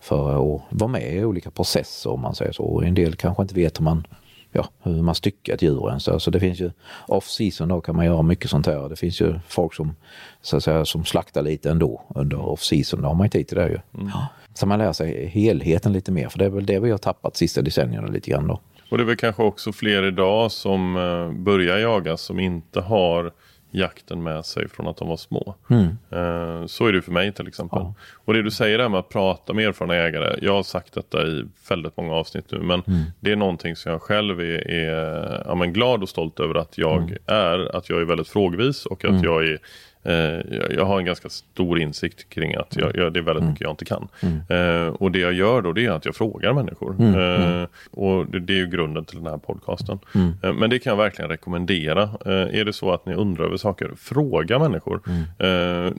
för att vara med i olika processer om man säger så. En del kanske inte vet hur man, ja, hur man styckar ett djur ens. Så det finns ju off season då kan man göra mycket sånt här. Det finns ju folk som, så att säga, som slaktar lite ändå under off season. Då har man ju tid till det ju. Mm. Så man lär sig helheten lite mer för det är väl det vi har tappat sista decennierna lite grann då. Och det är väl kanske också fler idag som eh, börjar jaga som inte har jakten med sig från att de var små. Mm. Eh, så är det för mig till exempel. Ja. Och det du säger där med att prata med erfarna ägare. Jag har sagt detta i väldigt många avsnitt nu. Men Mm. det är någonting som jag själv är, är ja, men glad och stolt över att jag Mm. är. Att jag är väldigt frågvis och att jag är jag, jag har en ganska stor insikt kring att jag, jag, det är väldigt mycket jag inte kan. Eh, och det jag gör då det är att jag frågar människor. Eh, och det, det är ju grunden till den här podcasten. Eh, men det kan jag verkligen rekommendera. Eh, är det så att ni undrar över saker, fråga människor. Eh,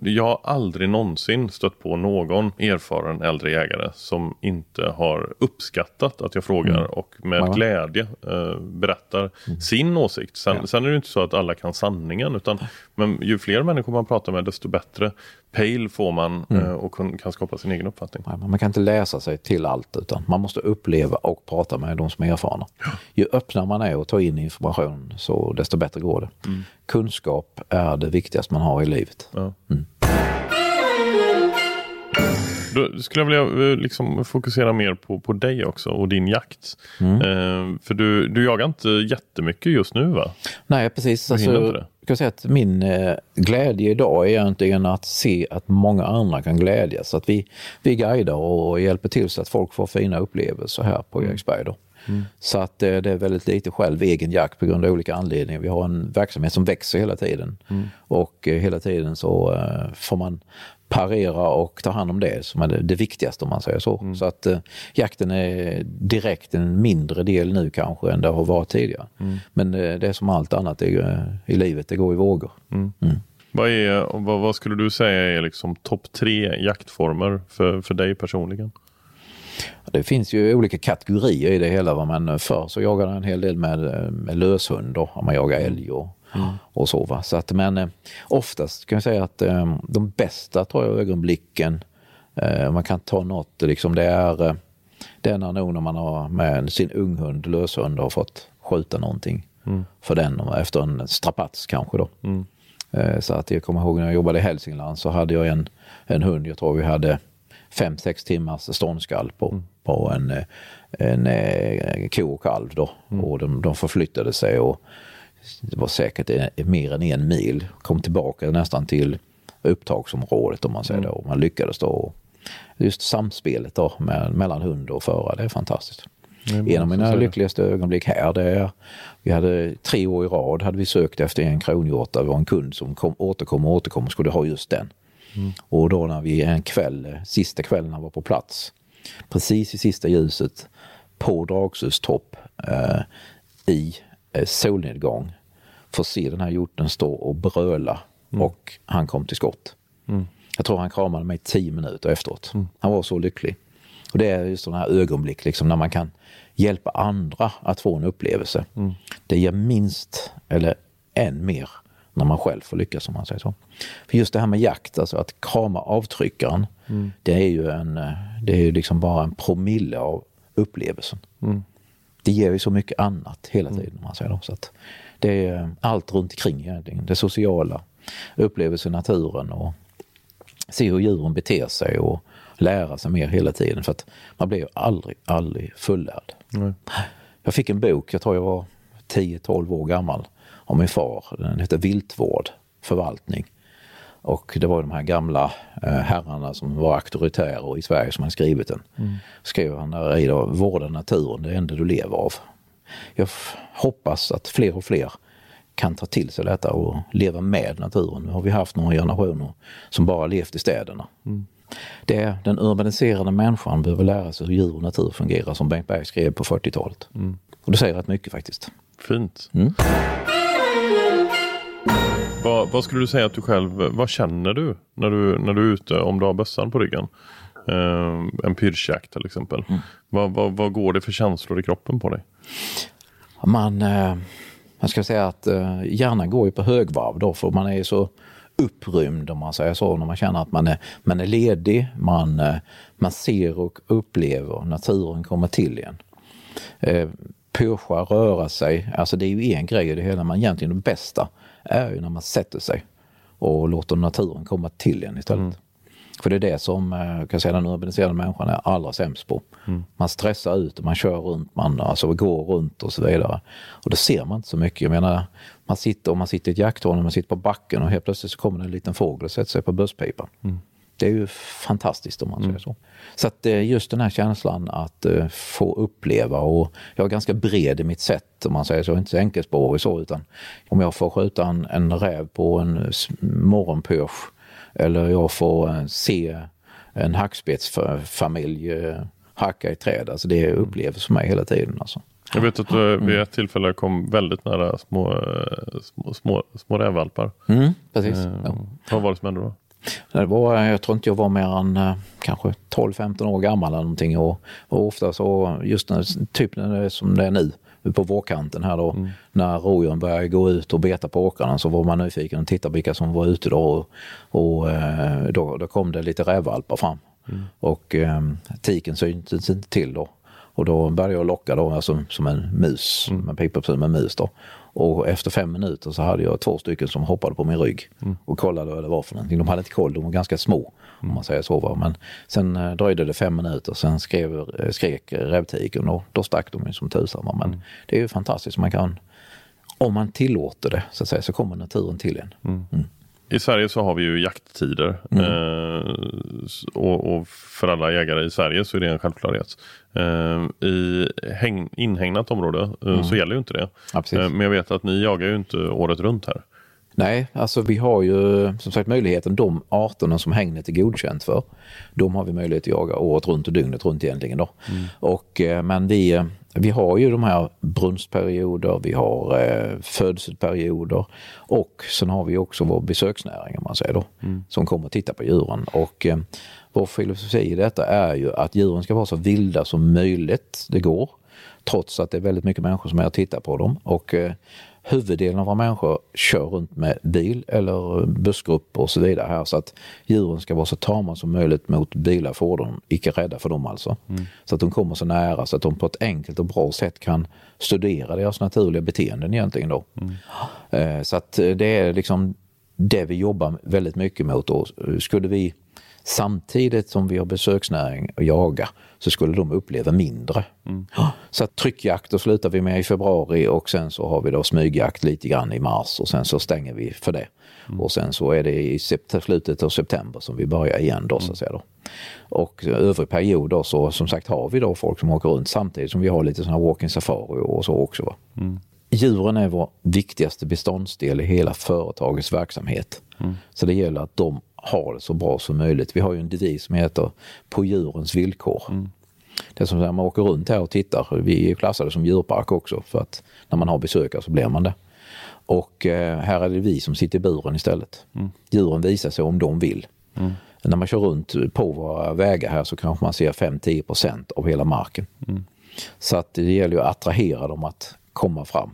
jag har aldrig någonsin stött på någon erfaren äldre jägare som inte har uppskattat att jag frågar och med Ja. glädje eh, berättar sin åsikt. Sen, sen är det inte så att alla kan sanningen utan men ju fler människor man pratar med desto bättre pejl får man eh, och kan skapa sin egen uppfattning. Man kan inte läsa sig till allt utan man måste uppleva och prata med de som är erfarna. Ju öppnare man är och tar in information så desto bättre går det. Kunskap är det viktigaste man har i livet. Ja. Då skulle jag vilja eh, liksom fokusera mer på, på dig också och din jakt. Eh, för du, du jagar inte jättemycket just nu va? Nej precis. Du Alltså, inte det? Jag kan säga att min eh, glädje idag är egentligen att se att många andra kan glädjas. Att vi, vi guidar och hjälper till så att folk får fina upplevelser här på Eriksberg. Då. Så att eh, det är väldigt lite själv egen jakt på grund av olika anledningar. Vi har en verksamhet som växer hela tiden och eh, hela tiden så får man parera och ta hand om det som är det, viktigaste om man säger så. Så att eh, jakten är direkt en mindre del nu kanske än det har varit tidigare. Men eh, det är som allt annat i, eh, i livet, det går i vågor. Vad, är, vad, vad skulle du säga är liksom topp tre jaktformer för, för dig personligen? Det finns ju olika kategorier i det hela. Men förr så jagade jag en hel del med, eh, med löshund man jagar älg och, och så. Va? så att, men eh, oftast kan jag säga att eh, de bästa tror jag ögonblicken, eh, man kan ta något, liksom, det är det är nog när man har med sin unghund, löshund, och har fått skjuta någonting för den och efter en strapats kanske då. Eh, Så att jag kommer ihåg när jag jobbade i Hälsingland så hade jag en, en hund, jag tror vi hade fem, sex timmars ståndskall på, på en, en, eh, ko och kalv då. Och de, de förflyttade sig och det var säkert mer än en mil. Kom tillbaka nästan till upptagsområdet om man säger då. Man lyckades då. Just samspelet då med, mellan hund och förare, det är fantastiskt. En av mina lyckligaste ögonblick här, det är, vi hade tre år i rad hade vi sökt efter en kronhjorta. Det var en kund som kom, återkom och återkom och skulle ha just den. Och då när vi en kväll, sista kvällen han var på plats, precis i sista ljuset på Dragsus topp eh, i eh, solnedgång får se den här hjorten stå och bröla och han kom till skott. Jag tror han kramade mig tio minuter efteråt. Han var så lycklig. Och det är just sådana här ögonblick liksom, när man kan hjälpa andra att få en upplevelse. Det ger minst, eller än mer, när man själv får lyckas om man säger så. För just det här med jakt, alltså att krama avtryckaren, det är ju en, eh, det är ju liksom bara en promille av upplevelsen. Det ger ju så mycket annat hela tiden. om Man säger. Så att det är allt runt omkring egentligen. Det sociala, upplevelsen i naturen och se hur djuren beter sig och lära sig mer hela tiden. För att man blir ju aldrig, aldrig fullärd. Jag fick en bok, jag tror jag var 10-12 år gammal, av min far. Den heter Viltvård, förvaltning. Och det var de här gamla eh, herrarna som var auktoritärer i Sverige som hade skrivit den. Skrev han där i då, vårda naturen, det enda du lever av. Jag hoppas att fler och fler kan ta till sig detta och leva med naturen. Nu har vi haft några generationer som bara levt i städerna. Det är den urbaniserade människan behöver lära sig hur djur och natur fungerar som Bengt Berg skrev på 40-talet. Och det säger rätt mycket faktiskt. Fint. Mm. Vad, vad skulle du säga att du själv, vad känner du när du, när du är ute om du har bössan på ryggen? Eh, en pyrschjakt till exempel. Mm. Vad, vad, vad går det för känslor i kroppen på dig? Man, eh, man ska säga att eh, hjärnan går ju på högvarv då för man är så upprymd om man säger så när man känner att man är, man är ledig, man, eh, man ser och upplever naturen komma till igen. Eh, röra sig, alltså det är ju en grej i det hela men egentligen det bästa är ju när man sätter sig och låter naturen komma till en istället. Mm. För det är det som eh, kan säga, den urbaniserade människan är allra sämst på. Man stressar ut och man kör runt, man alltså går runt och så vidare. Och då ser man inte så mycket. Jag menar, man sitter, om man sitter i ett jakttorn och man sitter på backen och helt plötsligt så kommer det en liten fågel och sätter sig på busspipan. Det är ju fantastiskt om man säger så. Så att eh, just den här känslan att eh, få uppleva och jag är ganska bred i mitt sätt om man säger så, inte så enkelspårig så utan om jag får skjuta en, en räv på en morgonpirsch eller jag får eh, se en hackspettsfamilj eh, hacka i träd. Alltså det är upplevelser för mig hela tiden. Alltså. Jag vet att du vid ett tillfälle kom väldigt nära små, eh, små, små, små rävvalpar. Mm, precis. Eh, Ja. Vad var det som hände då? Det var, jag tror inte jag var mer än eh, kanske 12-15 år gammal eller någonting. Och, och ofta så, just när, typ när det är som det är nu, på vårkanten här då, när rådjuren började gå ut och beta på åkrarna så var man nyfiken och tittade vilka som var ute då. Och, och eh, då, då kom det lite rävvalpar fram. Och eh, tiken syntes inte till då. Och då började jag locka då, alltså, som en mus, med pipa med mus då. Och efter fem minuter så hade jag två stycken som hoppade på min rygg och kollade vad det var för någonting. De hade inte koll, de var ganska små om man säger så. Va? Men sen eh, dröjde det fem minuter, sen skrev, eh, skrek rävtiken och då stack de ju som tusan. va. Men det är ju fantastiskt, man kan, om man tillåter det så att säga, så kommer naturen till en. I Sverige så har vi ju jakttider. Mm. Eh, och, och för alla jägare i Sverige så är det en självklarhet. Eh, I häng, inhägnat område eh, så gäller ju inte det. Mm. Ja. Eh, men jag vet att ni jagar ju inte året runt här. Nej, alltså vi har ju som sagt möjligheten, de arterna som hängnet är godkänt för, de har vi möjlighet att jaga året runt och dygnet runt egentligen. Då. Och, eh, men vi, eh, vi har ju de här brunstperioder, vi har eh, födelseperioder och sen har vi också vår besöksnäring om man säger då, som kommer och tittar på djuren. Och eh, vår filosofi i detta är ju att djuren ska vara så vilda som möjligt det går. Trots att det är väldigt mycket människor som är och tittar på dem. Och eh, huvuddelen av våra människor kör runt med bil eller bussgrupper och så vidare här. Så att djuren ska vara så tama som möjligt mot bilar, fordon, icke rädda för dem alltså. Så att de kommer så nära så att de på ett enkelt och bra sätt kan studera deras naturliga beteenden egentligen då. Eh, Så att eh, det är liksom det vi jobbar väldigt mycket mot. Då. Skulle vi samtidigt som vi har besöksnäring och jaga så skulle de uppleva mindre. Ja, Så att tryckjakter slutar vi med i februari och sen så har vi då smygjakt lite grann i mars och sen så stänger vi för det. Och sen så är det i slutet av september som vi börjar igen då så att säga. Då. Och övrig period då så som sagt har vi då folk som åker runt samtidigt som vi har lite sådana walking safari och så också. Va? Djuren är vår viktigaste beståndsdel i hela företagets verksamhet. Så det gäller att de har det så bra som möjligt. Vi har ju en devis som heter På djurens villkor. Det är som när man åker runt här och tittar. Vi är klassade som djurpark också för att när man har besökare så blir man det. Och eh, här är det vi som sitter i buren istället. Djuren visar sig om de vill. När man kör runt på våra vägar här så kanske man ser 5-10 procent av hela marken. Så att det gäller ju att attrahera dem att komma fram.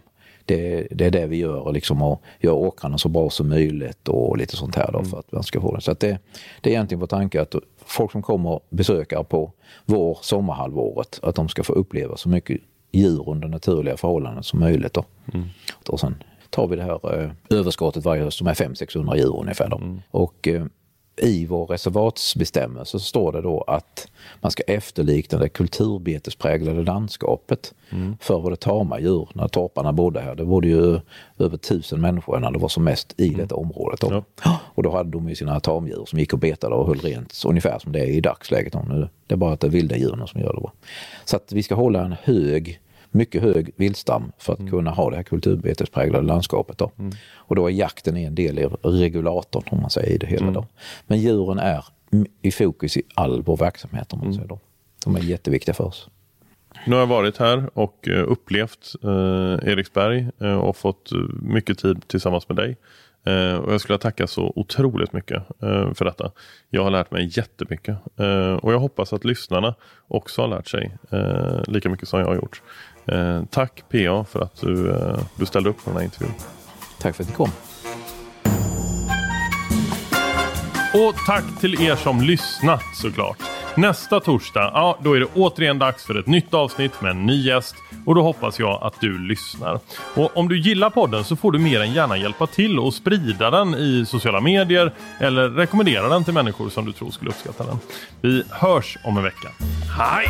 Det, det är det vi gör, liksom att göra åkrarna så bra som möjligt och lite sånt här då för att man ska få det. Så det, det är egentligen vår tanke att folk som kommer och besökare på vår sommarhalvåret, att de ska få uppleva så mycket djur under naturliga förhållanden som möjligt. Då. Och sen tar vi det här eh, överskottet varje höst som är 500-600 djur ungefär. Då. Och eh, i vår reservatsbestämmelse så står det då att man ska efterlikna det kulturbetespräglade landskapet för våra tama djur när torparna bodde här. Det bodde ju över tusen människor när det var som mest i detta området. Då. Och då hade de ju sina tamdjur som gick och betade och höll rent ungefär som det är i dagsläget. Nu. Det är bara att det är vilda djuren som gör det. Då. Så att vi ska hålla en hög mycket hög vildstam för att kunna ha det här kulturbetespräglade landskapet. Då. Och då är jakten en del i regulatorn om man säger i det hela. Då. Men djuren är i fokus i all vår verksamhet om man säger då. De är jätteviktiga för oss. Nu har jag varit här och eh, upplevt eh, Eriksberg eh, och fått eh, mycket tid tillsammans med dig. Eh, och jag skulle tacka så otroligt mycket för detta. Jag har lärt mig jättemycket. Eh, och jag hoppas att lyssnarna också har lärt sig lika mycket som jag har gjort. Eh, tack PA för att du, eh, du ställde upp på den här intervjun. Tack för att ni kom. Och tack till er som lyssnat såklart. Nästa torsdag, ja då är det återigen dags för ett nytt avsnitt med en ny gäst och då hoppas jag att du lyssnar. Och om du gillar podden så får du mer än gärna hjälpa till och sprida den i sociala medier eller rekommendera den till människor som du tror skulle uppskatta den. Vi hörs om en vecka. Hej!